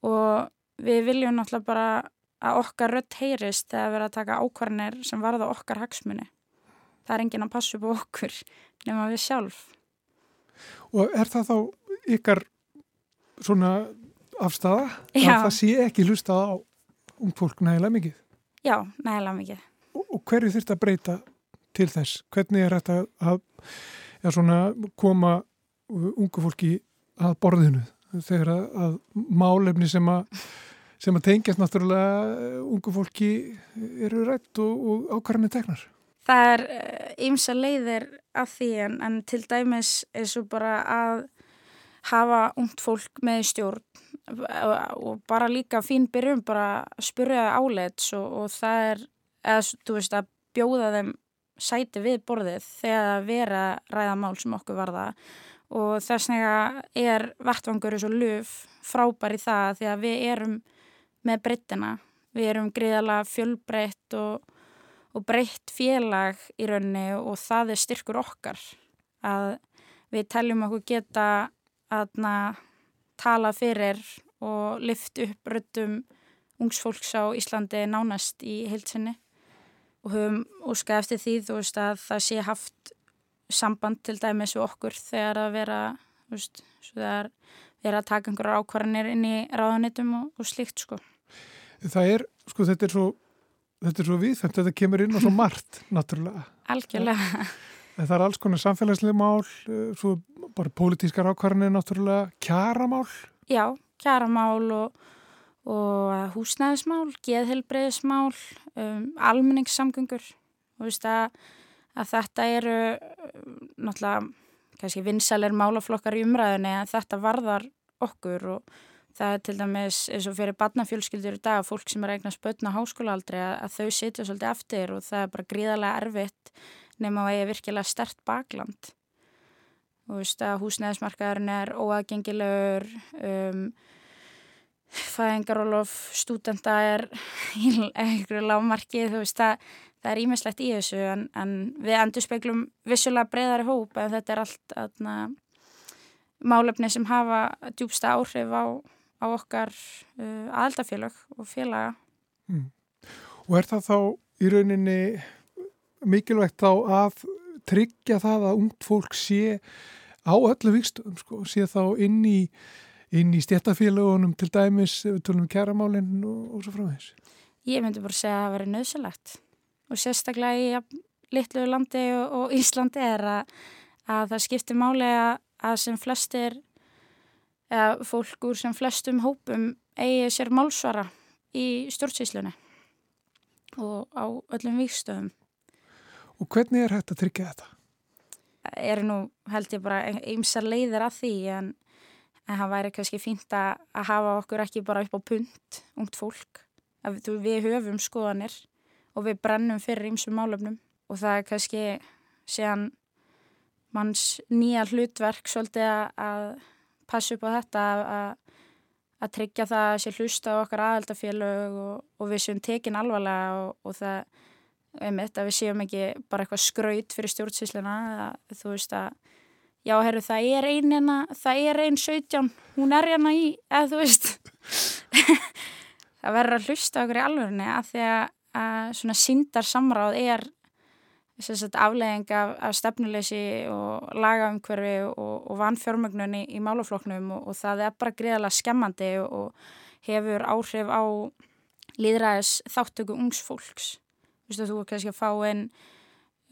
[SPEAKER 5] Og við viljum náttúrulega bara að okkar rött heyrist þegar við erum að taka ákvarðinir sem varða okkar hagsmunni. Það er enginn að passa upp á okkur nema við sjálf.
[SPEAKER 1] Og er það þá ykkar svona afstafa
[SPEAKER 5] Já.
[SPEAKER 1] að það sé ekki hlusta á ung fólk nægilega mikið?
[SPEAKER 5] Já, nægilega mikið.
[SPEAKER 1] Og, og hverju þurft að breyta til þess? Hvernig er þetta að ja, svona, koma ungu fólki að borðinu þegar að, að málefni sem að sem að tengjast náttúrulega ungu fólki eru rætt og, og ákvarðanir teknar.
[SPEAKER 5] Það er ymsa leiðir af því en, en til dæmis eins og bara að hafa ungt fólk með stjórn og, bara líka fín byrjum bara að spyrja það áleits og, og það er, eða þú veist að bjóða þeim sæti við borðið þegar að vera ræða mál sem okkur varða og þess vegna er vettvangur eins og luf frábær í það því að við erum með breyttina. Við erum gríðalega fjölbreytt og, og breytt félag í rauninni og það er styrkur okkar að við teljum okkur geta að tala fyrir og lift upp röttum ungsfólks á Íslandi nánast í heilsinni og höfum óskað eftir því þú veist að það sé haft samband til dæmis við okkur þegar að vera þú veist, þegar vera að taka einhverjar ákvarðanir inn í ráðanitum og, og slíkt sko.
[SPEAKER 1] Það er, sko þetta er svo þetta er svo við, þetta kemur inn og svo margt [LAUGHS] náttúrulega.
[SPEAKER 5] Algjörlega.
[SPEAKER 1] Það er alls konar samfélagslega mál svo bara pólitískar ákvarðanir náttúrulega, kjaramál
[SPEAKER 5] Já, kjaramál og, og húsnæðismál, geðhelbreyðismál um, almenningssamgöngur og veist að, að þetta eru náttúrulega kannski vinsalir málaflokkar í umræðinni en þetta varðar okkur og það er til dæmis eins og fyrir badnafjölskyldur í dag fólk sem er eignar spötna háskólaaldri að, að þau sitja svolítið eftir og það er bara gríðarlega erfitt nema að er virkilega stert bakland. Og veist að húsnæðismarkaðurinn er óagengilegur um, fæðingarólof stúdenda er í einhverju lágmarki þú veist að það er ímislegt í þessu en, en við endur speiklum vissulega breyðari hóp en þetta er allt aðna, málefni sem hafa djúbsta áhrif á, á okkar uh, aðaldafélag og félaga.
[SPEAKER 1] Mm. Og er það þá í rauninni mikilvægt þá að tryggja það að ungt fólk sé á öllu vikstum, sko, sé þá inn í, inn í stjættafélagunum til dæmis, við tölum um kæramálinn og, og svo frá þess?
[SPEAKER 5] Ég myndi bara segja að það veri nöðsilegt og sérstaklega í ja, litlu landi og, og Íslandi er að, að það skiptir máli að, að sem flestir eða fólk úr sem flestum hópum eigi sér málsvara í stjórnsýslunni og á öllum vikstöðum.
[SPEAKER 1] Og hvernig er hægt að tryggja þetta?
[SPEAKER 5] Það eru nú held ég bara ymsa leiðir að því en, en það væri kannski fínt að, að hafa okkur ekki bara upp á punt, ungt fólk. Að við, við höfum skoðanir og við brennum fyrir ýmsum málöfnum og það er kannski séðan manns nýja hlutverk svolítið að passa upp á þetta að, tryggja það að sé hlusta á okkar aðeldafélög og, og við séum tekin alvarlega og, og það einmitt að við séum ekki bara eitthvað skraut fyrir stjórnsýsluna að þú veist að já, herru, það er ein hérna, það er ein 17, hún er hérna í eða þú veist [LAUGHS] það verður að hlusta okkur í alvörunni að því að, að svona síndar samráð er aflegging af, af stefnuleysi og lagaumhverfi og, og vanfjármögnun í, í málafloknum og, og það er bara greiðalega skemmandi og, hefur áhrif á líðræðis þáttöku ungs fólks. Þú veist að þú er kannski að fá einn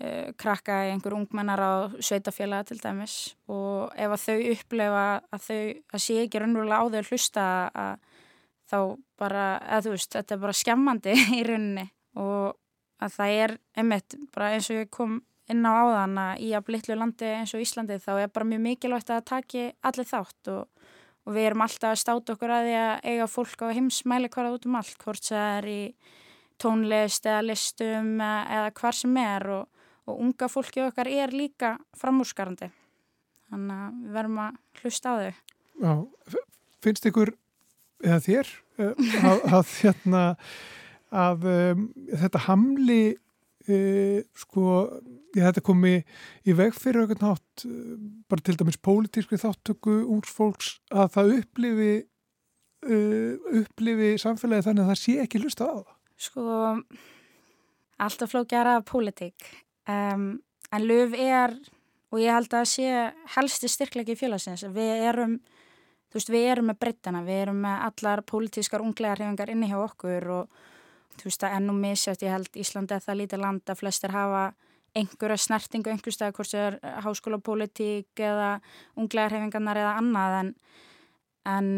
[SPEAKER 5] uh, krakka í einhver ungmennar á sveitafélaga til dæmis og ef að þau upplefa að þau að sé ekki raunverulega á þau hlusta að þá bara, eða þú veist, þetta er bara skemmandi [LAUGHS] í rauninni og að það er einmitt bara eins og ég kom inn á áðan að í að blitlu landi eins og Íslandi þá er bara mjög mikilvægt að taki allir þátt og, og við erum alltaf að státa okkur að því að eiga fólk á heimsmæli hverja út um allt hvort það er í tónlist eða listum eða, hvar sem er og, og unga fólki okkar er líka framúrskarandi. Þannig að við verðum að hlusta á þau.
[SPEAKER 1] Já, finnst ykkur, eða þér, eh, að, hérna, að um, þetta hamli, uh, sko, þetta komi í veg fyrir auðvitað nátt, uh, bara til dæmis pólitískri þáttöku ungs fólks, að það upplifi, uh, upplifi samfélagi þannig að það sé ekki hlusta á það.
[SPEAKER 5] Sko, alltaf flókjara pólitík. Um, en löf er, og ég held að sé helsti styrklegi félagsins. Við erum, þú veist, við erum með breyttana, við erum með allar pólitískar unglegar hrefingar inni hjá okkur og þú veist, það ennum misjátt, ég held Íslandi að það lítið land að flestir hafa einhverja snertingu einhverstað, hvort það er háskólapólitík eða unglegar hrefingarnar eða annað. En, en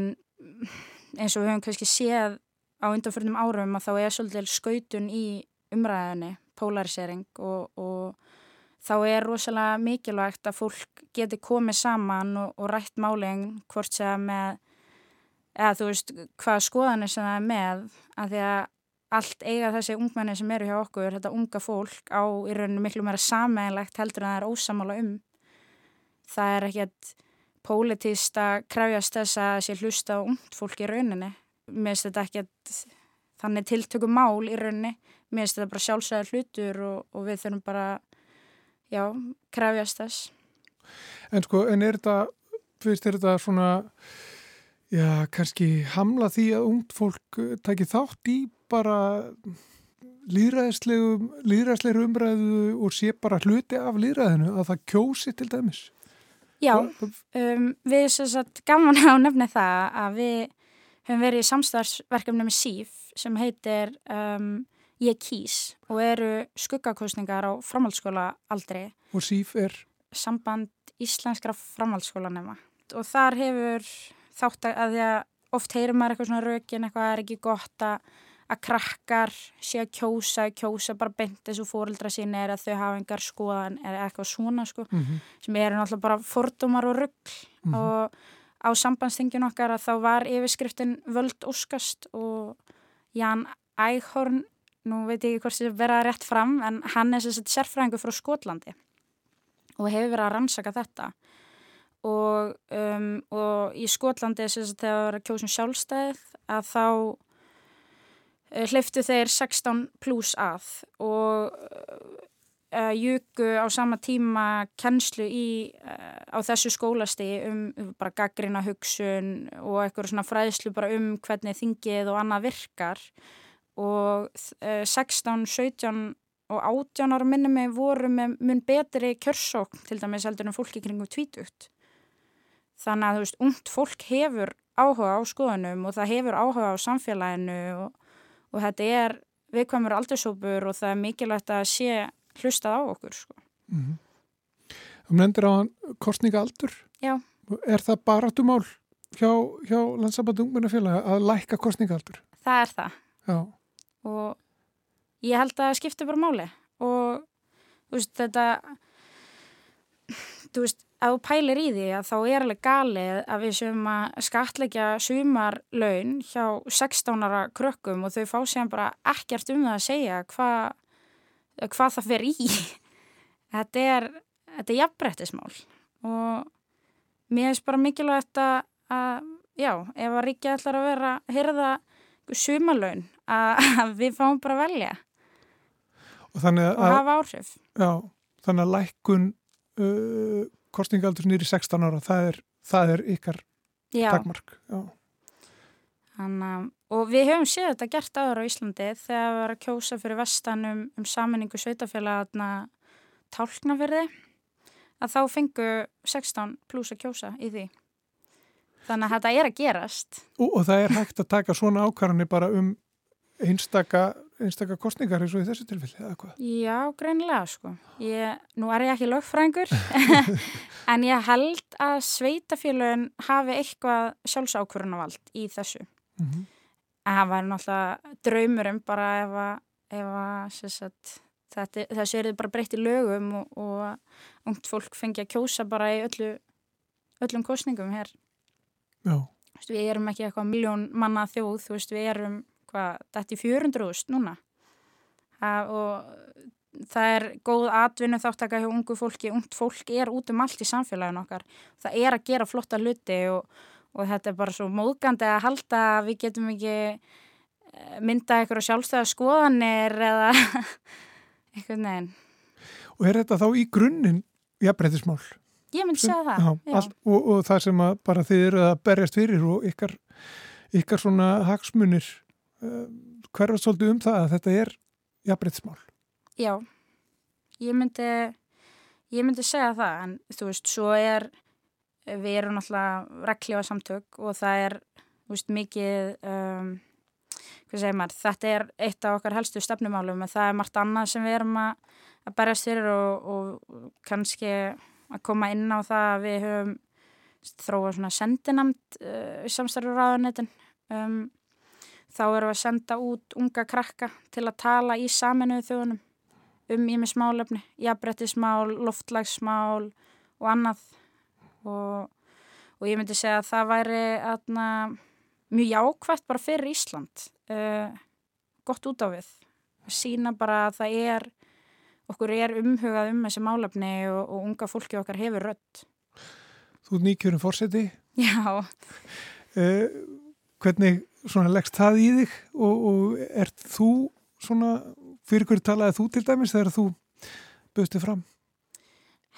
[SPEAKER 5] eins og við höfum kannski séð á undanförnum árum að þá er svolítið skautun í umræðinni, polarisering og, og þá er rosalega mikilvægt að fólk geti komið saman og, og rætt málinn hvort sem með, eða þú veist, hvaða skoðanir sem það er með, að því að allt eiga þessi ungmenni sem eru hjá okkur, þetta unga fólk á í rauninu miklu meira sameinlegt heldur en það er ósamála um. Það er ekkert pólitíst að krafjast þess að sé hlusta á ungt fólk í rauninni. Mér finnst þetta ekkert þannig tiltökum mál í rauninni. Mér finnst þetta bara sjálfsæðar hlutur og, og við þurfum bara, já, krafjast þess.
[SPEAKER 1] En sko, en er þetta, finnst þetta svona, já, kannski hamla því að ungt fólk eh, taki þátt í bara líðræðislegri umræðu og sé bara hluti af líðræðinu að það kjósi til dæmis.
[SPEAKER 5] Já, um, við sem sagt gaman á nefni það að við höfum verið í samstarfsverkefni með SÍF sem heitir um, Ég kýs og eru skuggakostningar á framhaldsskóla aldrei
[SPEAKER 1] Og síf er,
[SPEAKER 5] samband íslenskra framhaldsskólanema og þar hefur þátt að, að því að oft heyrir maður eitthvað svona rökin eitthvað er ekki gott að, að krakkar sé að kjósa, kjósa bara beint þessu fóreldra sín er að þau hafa engar skoðan eða eitthvað svona sko
[SPEAKER 1] mm -hmm.
[SPEAKER 5] sem eru náttúrulega bara fordómar og rugg
[SPEAKER 1] Mhm.
[SPEAKER 5] og á sambandsþingin okkar að þá var yfirskriftin völd óskast og Jan Æghorn nú veit ég ekki hvort þess að vera rétt fram en hann er sér sérfræðingur frá Skotlandi og hefur verið að rannsaka þetta og, um, og í Skotlandi sér að þegar það var að kjósum sjálfstæðið að þá hleyftu þeir 16 pluss að og uh, juku á sama tíma kennslu í, uh, á þessu skólasti um, um bara gaggrina hugsun og eitthvað svona fræðslu bara um hvernig þingið og annað virkar og uh, 16, 17 og 18 ára minni mig voru með mun betri kjörsókn til dæmis heldur en fólki kringum tvítugt. Þannig að þú veist, ungt fólk hefur áhuga á skoðunum og það hefur áhuga á samfélaginu og, og þetta er viðkvæmur aldursópur og það er mikilvægt að sé hlustað á okkur sko.
[SPEAKER 1] Mm -hmm. nefndir á hann kostningaaldur.
[SPEAKER 5] Já.
[SPEAKER 1] Er það baratumál hjá, hjá landsambandi ungmennafélaga að lækka kostningaaldur?
[SPEAKER 5] Það er það
[SPEAKER 1] Já.
[SPEAKER 5] og ég held að skipti bara máli og veist þetta þú veist að þú pælir í því að þá er alveg galið að við séum að skatleggja sumarlaun hjá 16 ára krökkum og þau fá sér bara ekkert um það að segja hvað hva það fer í. [LAUGHS] Þetta er þetta er jafnbrettismál og mér finnst bara mikilvægt að, að já, ef að ríkja ætlar að vera að hyrða sumarlaun að, við fáum bara að velja
[SPEAKER 1] Og
[SPEAKER 5] og hafa áhrif.
[SPEAKER 1] Já, þannig að lækkun uh, kostningaldur nýri 16 ára, það er, það er ykkar
[SPEAKER 5] já,
[SPEAKER 1] takmark. Já.
[SPEAKER 5] Þannig, og við höfum séð þetta gert áður á Íslandi þegar við varum að kjósa fyrir vestan um, um saminningu sveitafélagatna tálknafyrði að þá fengu 16 pluss að kjósa í því. Þannig að þetta er að gerast.
[SPEAKER 1] Og, og það er hægt að taka svona ákvarðanir bara um einstaka, einstaka kostningar eins og í þessu tilfelli, eða hvað?
[SPEAKER 5] Já, greinilega sko. Ég, nú er ég ekki lögfræðingur [LAUGHS] en ég held að sveitafélagin hafi eitthvað sjálfsákvörunavald í þessu.
[SPEAKER 1] Mm -hmm.
[SPEAKER 5] En það væri náttúrulega draumurum bara ef að, ef að sagt, þetta, þessu er bara breytt í lögum og, og ungt fólk fengi að kjósa bara í öllu, öllum kostningum hér.
[SPEAKER 1] Já.
[SPEAKER 5] Við erum ekki eitthvað miljón manna þjóð, þú veist, við erum hvað, þetta er 400.000 núna. að, og það er góð atvinnu þáttaka hjá ungu fólki, ungt fólk er út um allt í samfélaginu okkar, það er að gera flotta hluti og, og þetta er bara svo móðgandi að halda að við getum ekki eh, mynda eitthvað sjálfstæða skoðanir eða [LAUGHS] eitthvað neginn.
[SPEAKER 1] Og er þetta þá í grunninn jafnbreytismál?
[SPEAKER 5] Ég myndi segja það,
[SPEAKER 1] já. já. Allt, og, og það sem að bara þið eru að berjast fyrir og ykkar, ykkar svona hagsmunir uh, hverfast svolítið um það að þetta er jafnbreytismál?
[SPEAKER 5] Já, ég myndi, ég myndi segja það en þú veist, svo er, við erum náttúrulega reglífa samtök og það er, þú veist, mikið, um, hvað segir maður, þetta er eitt af okkar helstu stefnumálum en það er margt annað sem við erum að, að berjast fyrir og, og kannski að koma inn á það að við höfum þróað svona sendinamt uh, samstarfur ráðanetin um, þá erum við að senda út unga krakka til að tala í saminuðu þjóðunum um ími smálefni, jafnbrettismál, loftlagsmál og annað. Og, og ég myndi segja að það væri atna, mjög jákvægt bara fyrir Ísland uh, gott út á við. Að sína bara að það er okkur er umhugað um þessi málefni og, og unga fólki okkar hefur rött
[SPEAKER 1] Þú er nýkjörn fórseti
[SPEAKER 5] Já.
[SPEAKER 1] Uh, Hvernig svona leggst það í þig og, og er þú svona fyrir hverju talaði þú til dæmis þegar þú bauðstu fram?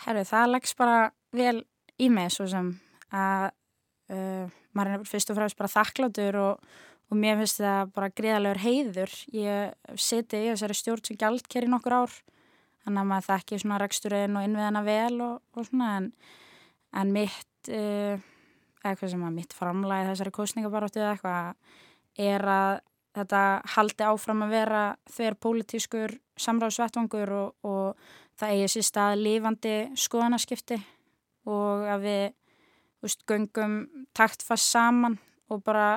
[SPEAKER 5] Herru, það leggst bara vel í mig svo sem að uh, maður er fyrst og fremst bara þakkláttur og, og mér finnst það bara greiðalegur heiður. Ég seti í þessari stjórn sem gælt kér í nokkur ár þannig að maður þekki svona reksturinn og innviðana vel og, og svona en, en mitt uh, eitthvað sem að mitt framlæði þessari kostningabaróttu eða eitthvað er að þetta haldi áfram að vera þver pólitískur samráðsvettvangur og, og það eigi sér stað lifandi skoðanaskipti og að við veist, göngum taktfast saman og bara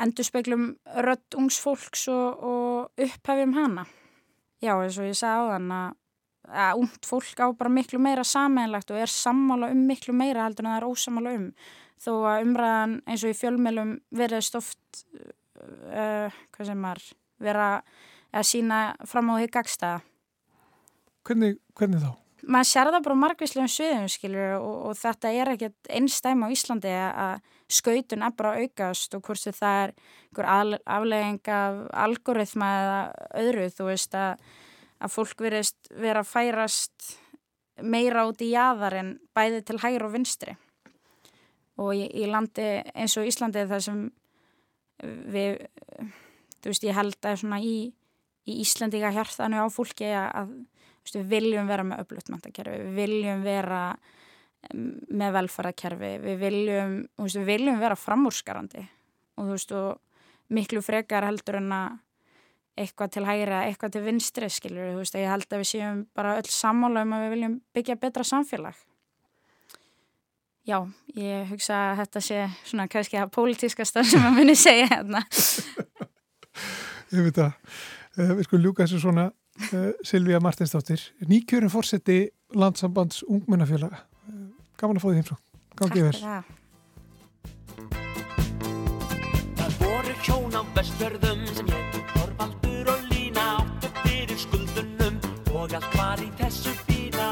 [SPEAKER 5] endur speiklum rött ungs fólks og, og upphefjum hana. Já, eins og ég sagði á þann að, að ungt fólk á bara miklu meira sameinlegt og er sammála um miklu meira heldur en það er ósamála um. Þó að umræðan eins og í fjölmjölum verðist oft uh, hvað sem er vera að sína fram á því gagstaða.
[SPEAKER 1] Hvernig, hvernig þá?
[SPEAKER 5] Maður sér það bara margvíslegum sviðum skilur og, og þetta er ekkert einstæm á Íslandi að skautun er bara aukast og hvort það er einhver aflegging af algoritma eða öðru þú veist að, að fólk verist vera að færast meira út í jæðar en bæði til hægur og vinstri. Og í, í landi eins og Íslandi það sem við, þú veist, ég held að svona í, í Íslandíka hjartanu á fólki að, veist, við viljum vera með öflutmæntakerfi, við viljum vera með velfærakerfi, við viljum, veist, við viljum vera framúrskarandi. Og þú veist, og miklu frekar heldur en að eitthvað til hægra, eitthvað til vinstri, skilur, þú veist, ég held að við séum bara öll sammála um að við viljum byggja betra samfélag. Já, ég hugsa að þetta sé svona kannski að pólitíska stafn sem að muni segja hérna. [LAUGHS]
[SPEAKER 1] Ég veit að uh, við skulum ljúka þessu svona uh, Silvíja Martinsdóttir, nýkjörin fórseti landsambands ungmennafélaga. Uh, gaman að fá því heimsó. Gangið vel.
[SPEAKER 5] Takk
[SPEAKER 6] Það voru hjón á vestfjörðum sem héttu Þorvaldur og Lína áttu fyrir skuldunum og allt var í þessu fína.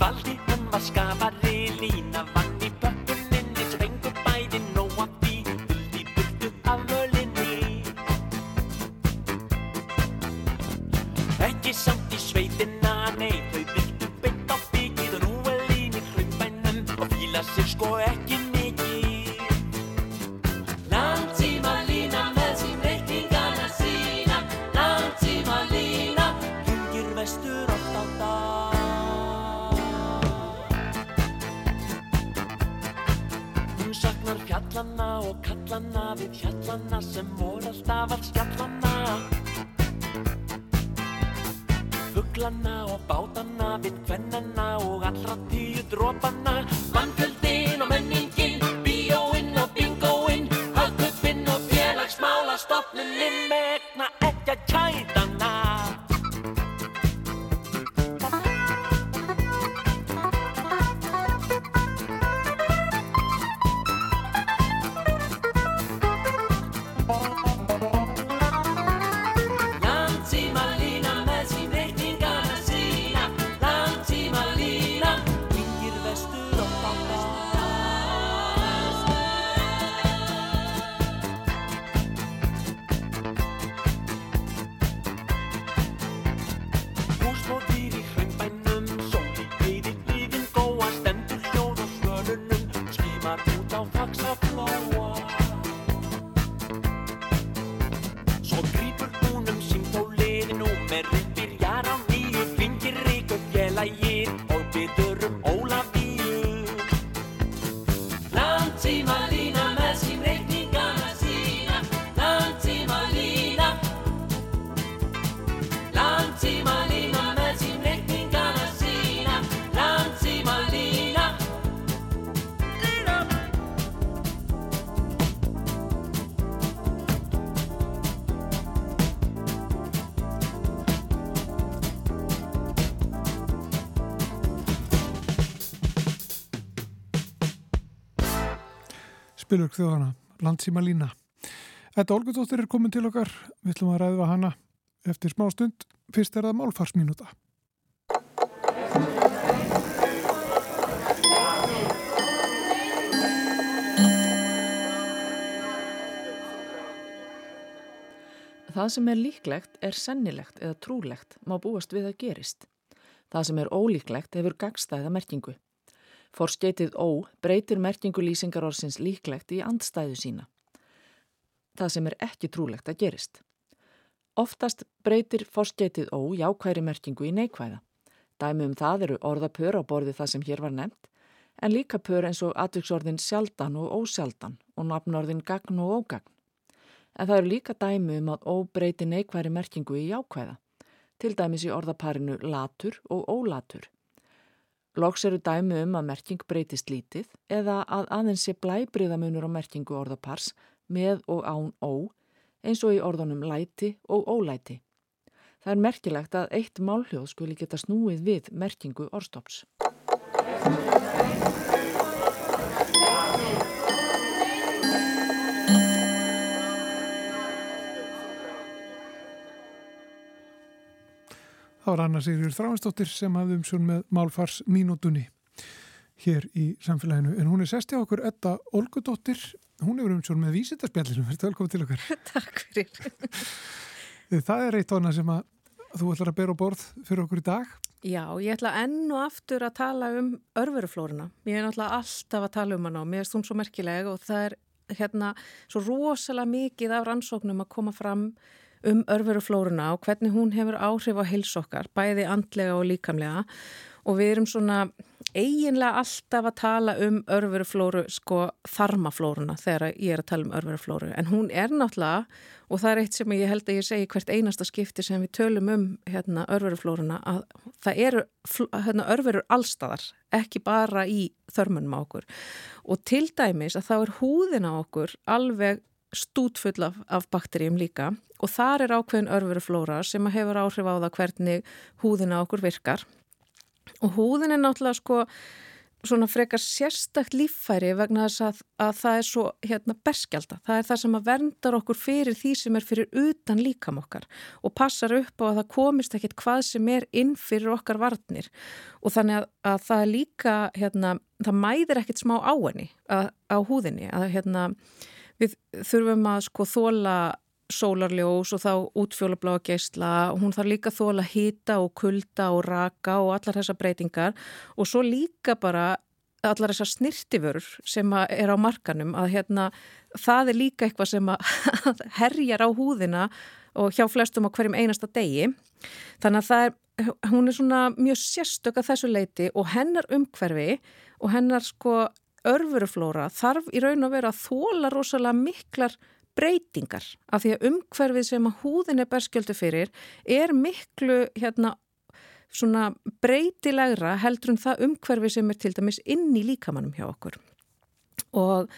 [SPEAKER 6] Valdi hann var skapari, Lína vann í pökkuninni, spengu bæði nóg af því, vildi burtu af völinni. Ekki samt í sveitina,
[SPEAKER 1] spilurk þjóðana, landsíma lína. Þetta Olgudóttir er komin til okkar, við ætlum að ræða hana eftir smá stund, fyrst er það málfarsminúta.
[SPEAKER 7] Það sem er líklegt er sennilegt eða trúlegt má búast við að gerist. Það sem er ólíklegt hefur gagstæða merkingu. Forskeitið ó breytir merkingu lýsingarorsins líklegt í andstæðu sína. Það sem er ekki trúlegt að gerist. Oftast breytir forskeitið ó jákværi merkingu í neikvæða. Dæmi um það eru orðapör á borði það sem hér var nefnt, en líka pör eins og atviksorðin sjaldan og ósjaldan og nafnorðin gagn og ógagn en það eru líka dæmi um að óbreyti neikværi merkingu í jákvæða, til dæmis í orðaparinu latur og ólatur. Loks eru dæmi um að merking breytist lítið eða að aðeins sé blæbriðamunur á merkingu orðapars með og án ó, eins og í orðunum læti og ólæti. Það er merkilegt að eitt málhljóð skuli geta snúið við merkingu orðstops.
[SPEAKER 1] Það var Anna Sigurður Þráinsdóttir sem hafði um sjón með málfars mínútunni hér í samfélaginu. En hún er sesti á okkur Edda Olgudóttir. Hún hefur um sjón með vísindarspjallinu. Verður velkomið til okkar. [LAUGHS]
[SPEAKER 8] Takk fyrir. [LAUGHS]
[SPEAKER 1] Það er eitt annað sem að þú ætlar að bera á borð fyrir okkur í dag.
[SPEAKER 8] Já, ég ætla enn og aftur að tala um örveruflóruna. Ég er náttúrulega alltaf að tala um hana og mér er stund svo merkileg og það er hérna svo rosalega mikið af rannsóknum að koma fram um örveruflóruna og hvernig hún hefur áhrif á heilsokkar, bæði andlega og líkamlega. Og við erum svona eiginlega alltaf að tala um örveruflóru, sko þarmaflóruna þegar ég er að tala um örveruflóru en hún er náttúrulega og það er eitt sem ég held að ég segi hvert einasta skipti sem við tölum um hérna, örveruflóruna að það eru hérna, örverur allstæðar, ekki bara í þörmunum á okkur. Og til dæmis að þá er húðin á okkur alveg stútfull af, af bakterjum líka. Og þar er ákveðin örveruflóra sem hefur áhrif á það hvernig húðina okkur virkar. Og húðin er náttúrulega sko svona frekar sérstakt líffæri vegna þess að, að það er svo hérna berskjálta. Það er það sem að verndar okkur fyrir því sem er fyrir utan líkam okkar og passar upp á að það komist ekkit hvað sem er inn fyrir okkar varnir. Og þannig að, að það er líka hérna, það mæðir ekkit smá á henni að, á húðinni. Að hérna við þurfum að sko þóla sólarljós og þá útfjólabláa geysla, hún þarf líka þóla hýta og kulda og raka og allar þessar breytingar. Og svo líka bara allar þessar snirtiförur sem er á markanum að hérna það er líka eitthvað sem [LAUGHS] herjar á húðina og hjá flestum á hverjum einasta degi. Þannig að það er, hún er svona mjög sérstök að þessu leiti og hennar umhverfi og hennar sko örfuruflóra þarf í raun að vera að þóla rosalega miklar breytingar af því að umhverfið sem að húðin er berskjöldu fyrir er miklu hérna svona breytilegra heldur en það umhverfið sem er til dæmis inn í líkamannum hjá okkur. Og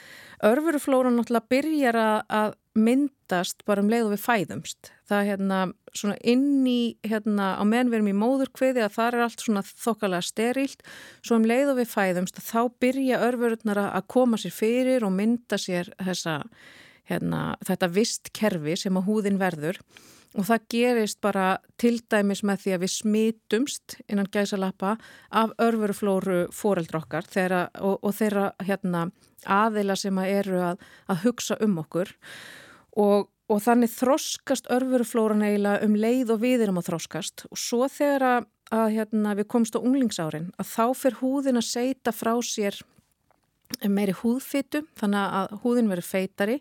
[SPEAKER 8] örfuruflóra náttúrulega byrjar að myndast bara um leið og við fæðumst. Það hérna svona inn í, hérna á meðanverum í móðurkviði að það er allt svona þokkalega sterilt, svo um leið og við fæðumst þá byrja örfurutnar að koma sér fyrir og mynda sér þessa, hérna, þetta vistkerfi sem að húðin verður. Og það gerist bara til dæmis með því að við smitumst innan gæsalappa af örfuruflóru fóreldrokkar og, og þeirra hérna, aðila sem að eru að, að hugsa um okkur. og, og þannig þroskast örfuruflóran eiginlega um leið og við erum að þroskast. Og svo þegar að, að hérna, við komst á unglingsárin að þá fyrir húðin að seita frá sér meiri húðfittu þannig að húðin verður feitari.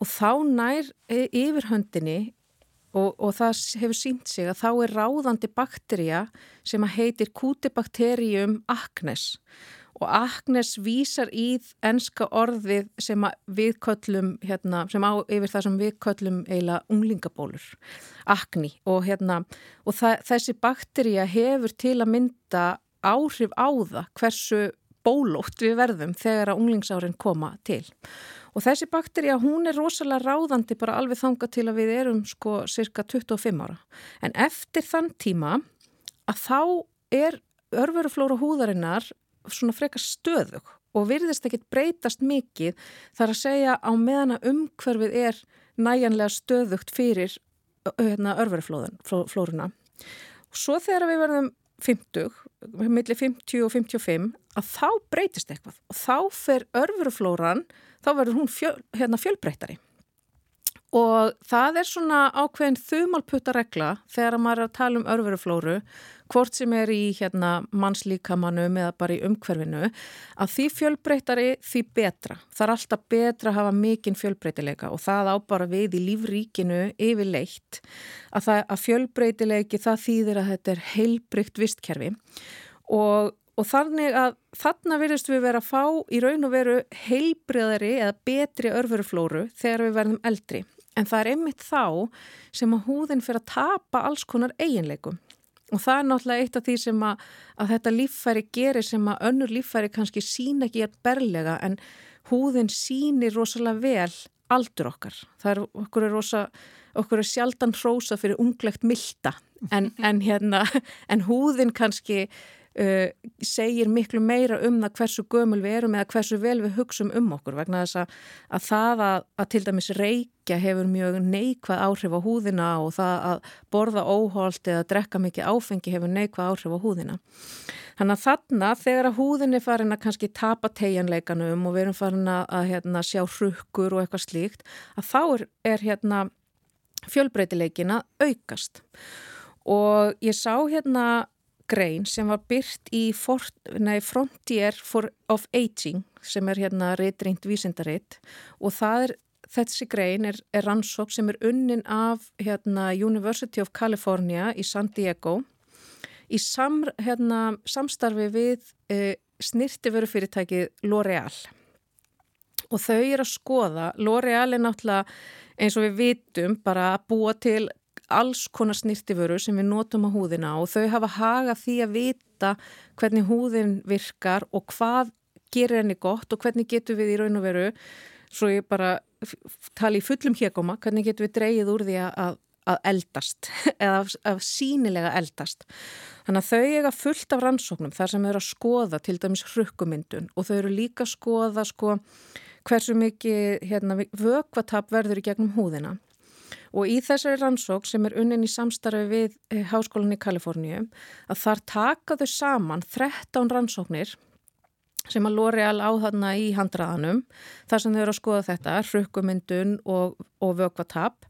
[SPEAKER 8] Og þá nær yfir höndinni og, og það hefur sínt sig að þá er ráðandi bakterja sem að heitir kútibakterium aknes og Agnes vísar í enska orðið sem við köllum, hérna, sem á yfir það sem við köllum eiginlega unglingabólur, Agni og, hérna, og þessi bakterja hefur til að mynda áhrif á það hversu bólótt við verðum þegar að unglingsárin koma til. Og þessi bakterja hún er rosalega ráðandi bara alveg þanga til að við erum sko cirka 25 ára. En eftir þann tíma að þá er örveruflóra húðarinnar svona frekar stöðug og virðist ekkit breytast mikið þar að segja á meðan að umhverfið er næjanlega stöðugt fyrir hérna, örveruflóruna. Svo þegar við verðum 50, millir 50 og 55, að þá breytist eitthvað og þá fer örveruflóran, þá verður hún fjöl, hérna, fjölbreytari. Og það er svona ákveðin þumalputtaregla þegar maður er að tala um örveruflóru, hvort sem er í hérna, mannslíkamannum eða bara í umhverfinu, að því fjölbreytari því betra. Það er alltaf betra að hafa mikinn fjölbreytileika og það á bara við í lífríkinu yfir leitt að, það, að fjölbreytileiki það þýðir að þetta er heilbrygt vistkerfi og Og þannig að þarna verðist við vera að fá í raun og veru heilbreyðari eða betri örveruflóru þegar við verðum eldri. En það er einmitt þá sem að húðin fyrir að tapa alls konar eiginleikum. Og það er náttúrulega eitt af því sem að, að þetta líffæri gerir sem að önnur líffæri kannski sína ekki að berlega en húðin sínir rosalega vel aldur okkar. Það er okkur er, rosa, okkur er sjaldan hrósa fyrir unglegt milda en, [LAUGHS] en, hérna, en húðin kannski uh, segir miklu meira um það hversu gömul við erum eða hversu vel við hugsum um okkur vegna þess að, að það að, að til dæmis reykja hefur mjög neikvað áhrif á húðina og það að borða óholt eða drekka mikið áfengi hefur neikvað áhrif á húðina. Þannig að þarna þegar að húðin er farin að kannski tapa tegjanleikanum og við erum farin að, að hérna, sjá hrukkur og eitthvað slíkt að þá er, er hérna, fjölbreytileikina aukast og ég sá hérna grein sem var byrt í for, nei, Frontier for of Aging sem er hérna reytringt vísindaritt og það er, þessi grein er, er rannsók sem er unnin af hérna University of California í San Diego. Í sam, hérna, samstarfi við eh, snirtiföru fyrirtækið L'Oreal og þau er að skoða, L'Oreal er náttúrulega eins og við vitum bara að búa til alls konar snirtiföru sem við notum á húðina og þau hafa haga því að vita hvernig húðin virkar og hvað gerir henni gott og hvernig getur við í raun og veru, svo ég bara tala í fullum hégóma, hvernig getur við dreyið úr því að, að eldast [LAUGHS] eða af, af sínilega eldast. Þannig að þau eiga fullt af rannsóknum þar sem þau eru að skoða til dæmis hrukkumyndun og þau eru líka að skoða sko hversu mikið hérna, vökvatap verður í gegnum húðina Og í þessari rannsók sem er unnin í samstarfi við eh, Háskólan í Kaliforníu að þar taka þau saman 13 rannsóknir sem að L'Oreal áðana í handraðanum þar sem þau eru að skoða þetta, hrukkumyndun og, og vökvatap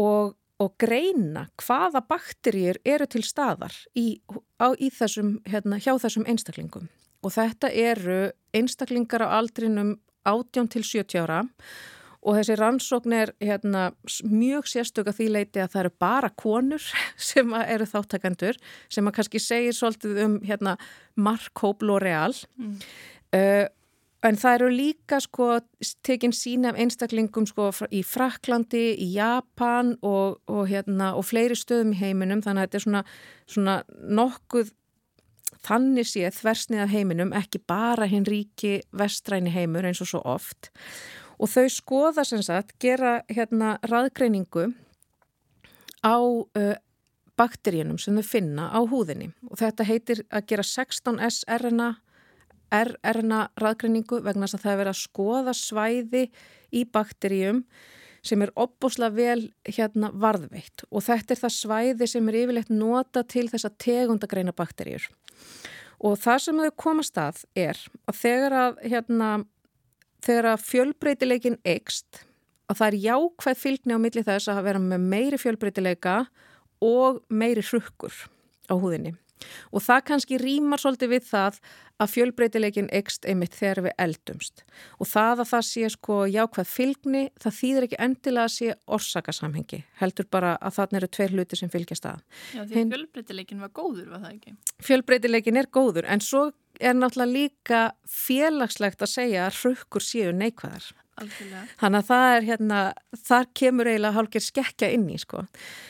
[SPEAKER 8] og, og greina hvaða bakterjir eru til staðar í, á, í þessum, hérna, hjá þessum einstaklingum. Og þetta eru einstaklingar á aldrinum 18 til 70 ára Og þessi rannsókn er hérna, mjög sérstök að því leiti að það eru bara konur [LAUGHS] sem eru þáttakandur sem að kannski segir svolítið um hérna, Mark L'Oreal. Mm. Uh, en það eru líka sko, tekinn sína af einstaklingum sko, í Fraklandi, í Japan og, og, hérna, og fleiri stöðum í heiminum. Þannig að þetta er svona, svona nokkuð þannig séð þversnið af heiminum, ekki bara hinn ríki vestræni heimur eins og svo oft. Og þau skoða sem sagt, gera hérna raðgreiningu á uh, bakteríunum sem þau finna á húðinni. Og þetta heitir að gera 16S RNA, RNA raðgreiningu vegna þess að það er verið að skoða svæði í bakteríum sem er opbúslega vel hérna varðveitt og þetta er það svæði sem er yfirlegt nota til þess að tegundagreina bakteríur. Og það sem þau komast að er að þegar að hérna þegar að fjölbreytileikin eikst að það er jákvæð fylgni á milli þess að vera með meiri fjölbreytileika og meiri hrukkur á húðinni. Og það kannski rýmar svolítið við það að fjölbreytileikin eikst einmitt þegar við eldumst. Og það að það sé sko jákvæð fylgni, það þýðir ekki endilega að sé orsakasamhengi. Heldur bara að þarna eru tveir hluti sem fylgjast að.
[SPEAKER 2] Já, því Hinn... fjölbreytileikin var góður, var það ekki?
[SPEAKER 8] Fjölbreytileikin er góður, en svo er náttúrulega líka félagslegt að segja að hrukkur séu neikvæðar.
[SPEAKER 2] Algjörlega.
[SPEAKER 8] Þannig að það er hérna, þar kemur eiginlega hálfgerð skekja inn í sko.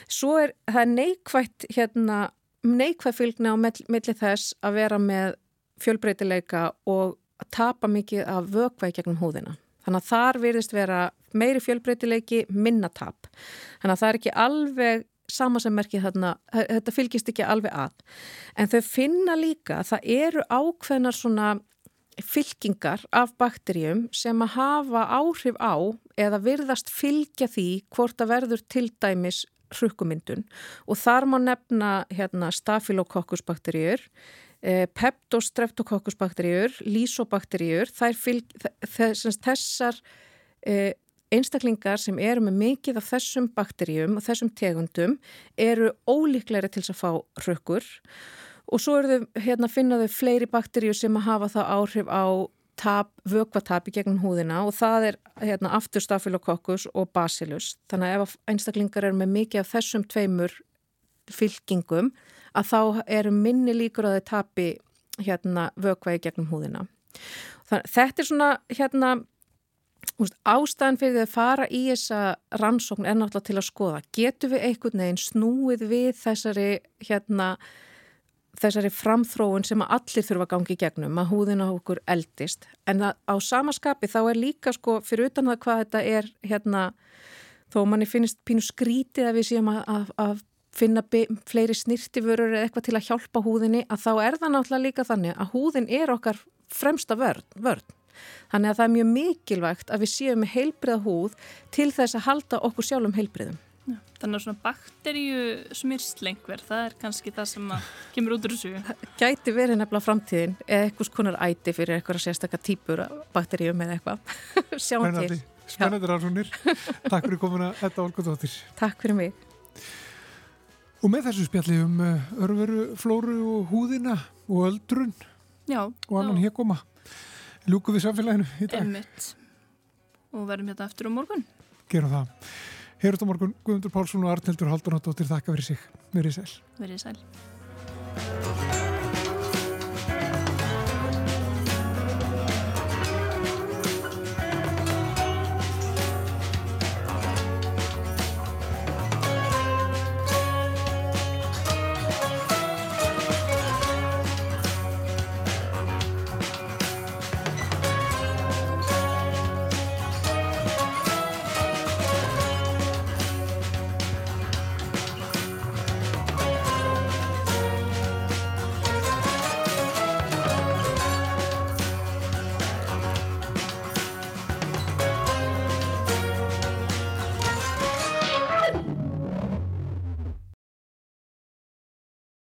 [SPEAKER 8] Svo er það neikvægt hérna, neikvæð fylgna á milli þess að vera með fjölbreytileika og að tapa mikið af vökvæð gegnum húðina. Þannig að þar virðist vera meiri fjölbreytileiki, minna tap. Þannig að það er ekki alveg sama sem merkið þarna, þetta fylgist ekki alveg að. En þau finna líka að það eru ákveðnar svona fylkingar af bakterjum sem að hafa áhrif á eða virðast fylgja því hvort að verður til dæmis hrukkumyndun og þar má nefna hérna, stafilokokkusbakterjur, eh, peptostreptokokkusbakterjur, lísobakterjur, þessar eh, einstaklingar sem eru með mikið af þessum bakterjum og þessum tegundum eru ólíklæri til að fá hrukkur og svo þau hérna finnaðu fleiri bakterjur sem hafa það áhrif á tap, vökvatap í gegnum húðina og það er hérna, aftur stafilokokkus og basilus. Þannig að ef einstaklingar eru með mikið af þessum tveimur fylkingum að þá eru minni líkur að þau tapi hérna, vökva í gegnum húðina. Þannig, þetta er svona hérna, ástæðan fyrir að fara í þessa rannsókn er náttúrulega til að skoða. Getur við einhvern veginn snúið við þessari hérna þessari framþróun sem að allir þurfa að gangi í gegnum, að húðina okkur eldist, en á samaskapi þá er líka sko fyrir utan það hvað þetta er hérna, þó manni finnst pínu skrítið að við séum að, að, að finna fleiri snirtiförur eða eitthvað til að hjálpa húðinni, að þá er það náttúrulega líka þannig að húðin er okkar fremsta vörn, vörn. Þannig að það er mjög mikilvægt að við séum með heilbriða húð til þess að halda okkur sjálfum heilbriðum.
[SPEAKER 2] Já, þannig að svona bakteríu smyrslengver, það er kannski það sem kemur út úr þessu. [LAUGHS]
[SPEAKER 8] Gæti verið nefnilega framtíðin eða eitthvað skonar æti fyrir eitthvað sérstakka típur bakteríum eða eitthvað. [LAUGHS] Sjáum til.
[SPEAKER 1] Spennandi rannsónir. Takk fyrir komuna, Edda Olgudóttir.
[SPEAKER 8] Takk fyrir mig.
[SPEAKER 1] Og með þessu spjalli um eh, örveru, flóru og húðina og öldrun
[SPEAKER 2] já,
[SPEAKER 1] og annan hér koma. Ljúku við samfélaginu í dag.
[SPEAKER 2] Emmitt. Og verðum hérna eftir á morgun.
[SPEAKER 1] Gerum það. Heyrðust á morgun Guðmundur Pálsson og Arnildur Haldunadóttir þakka fyrir sig. Verið sæl.
[SPEAKER 2] Verið sæl.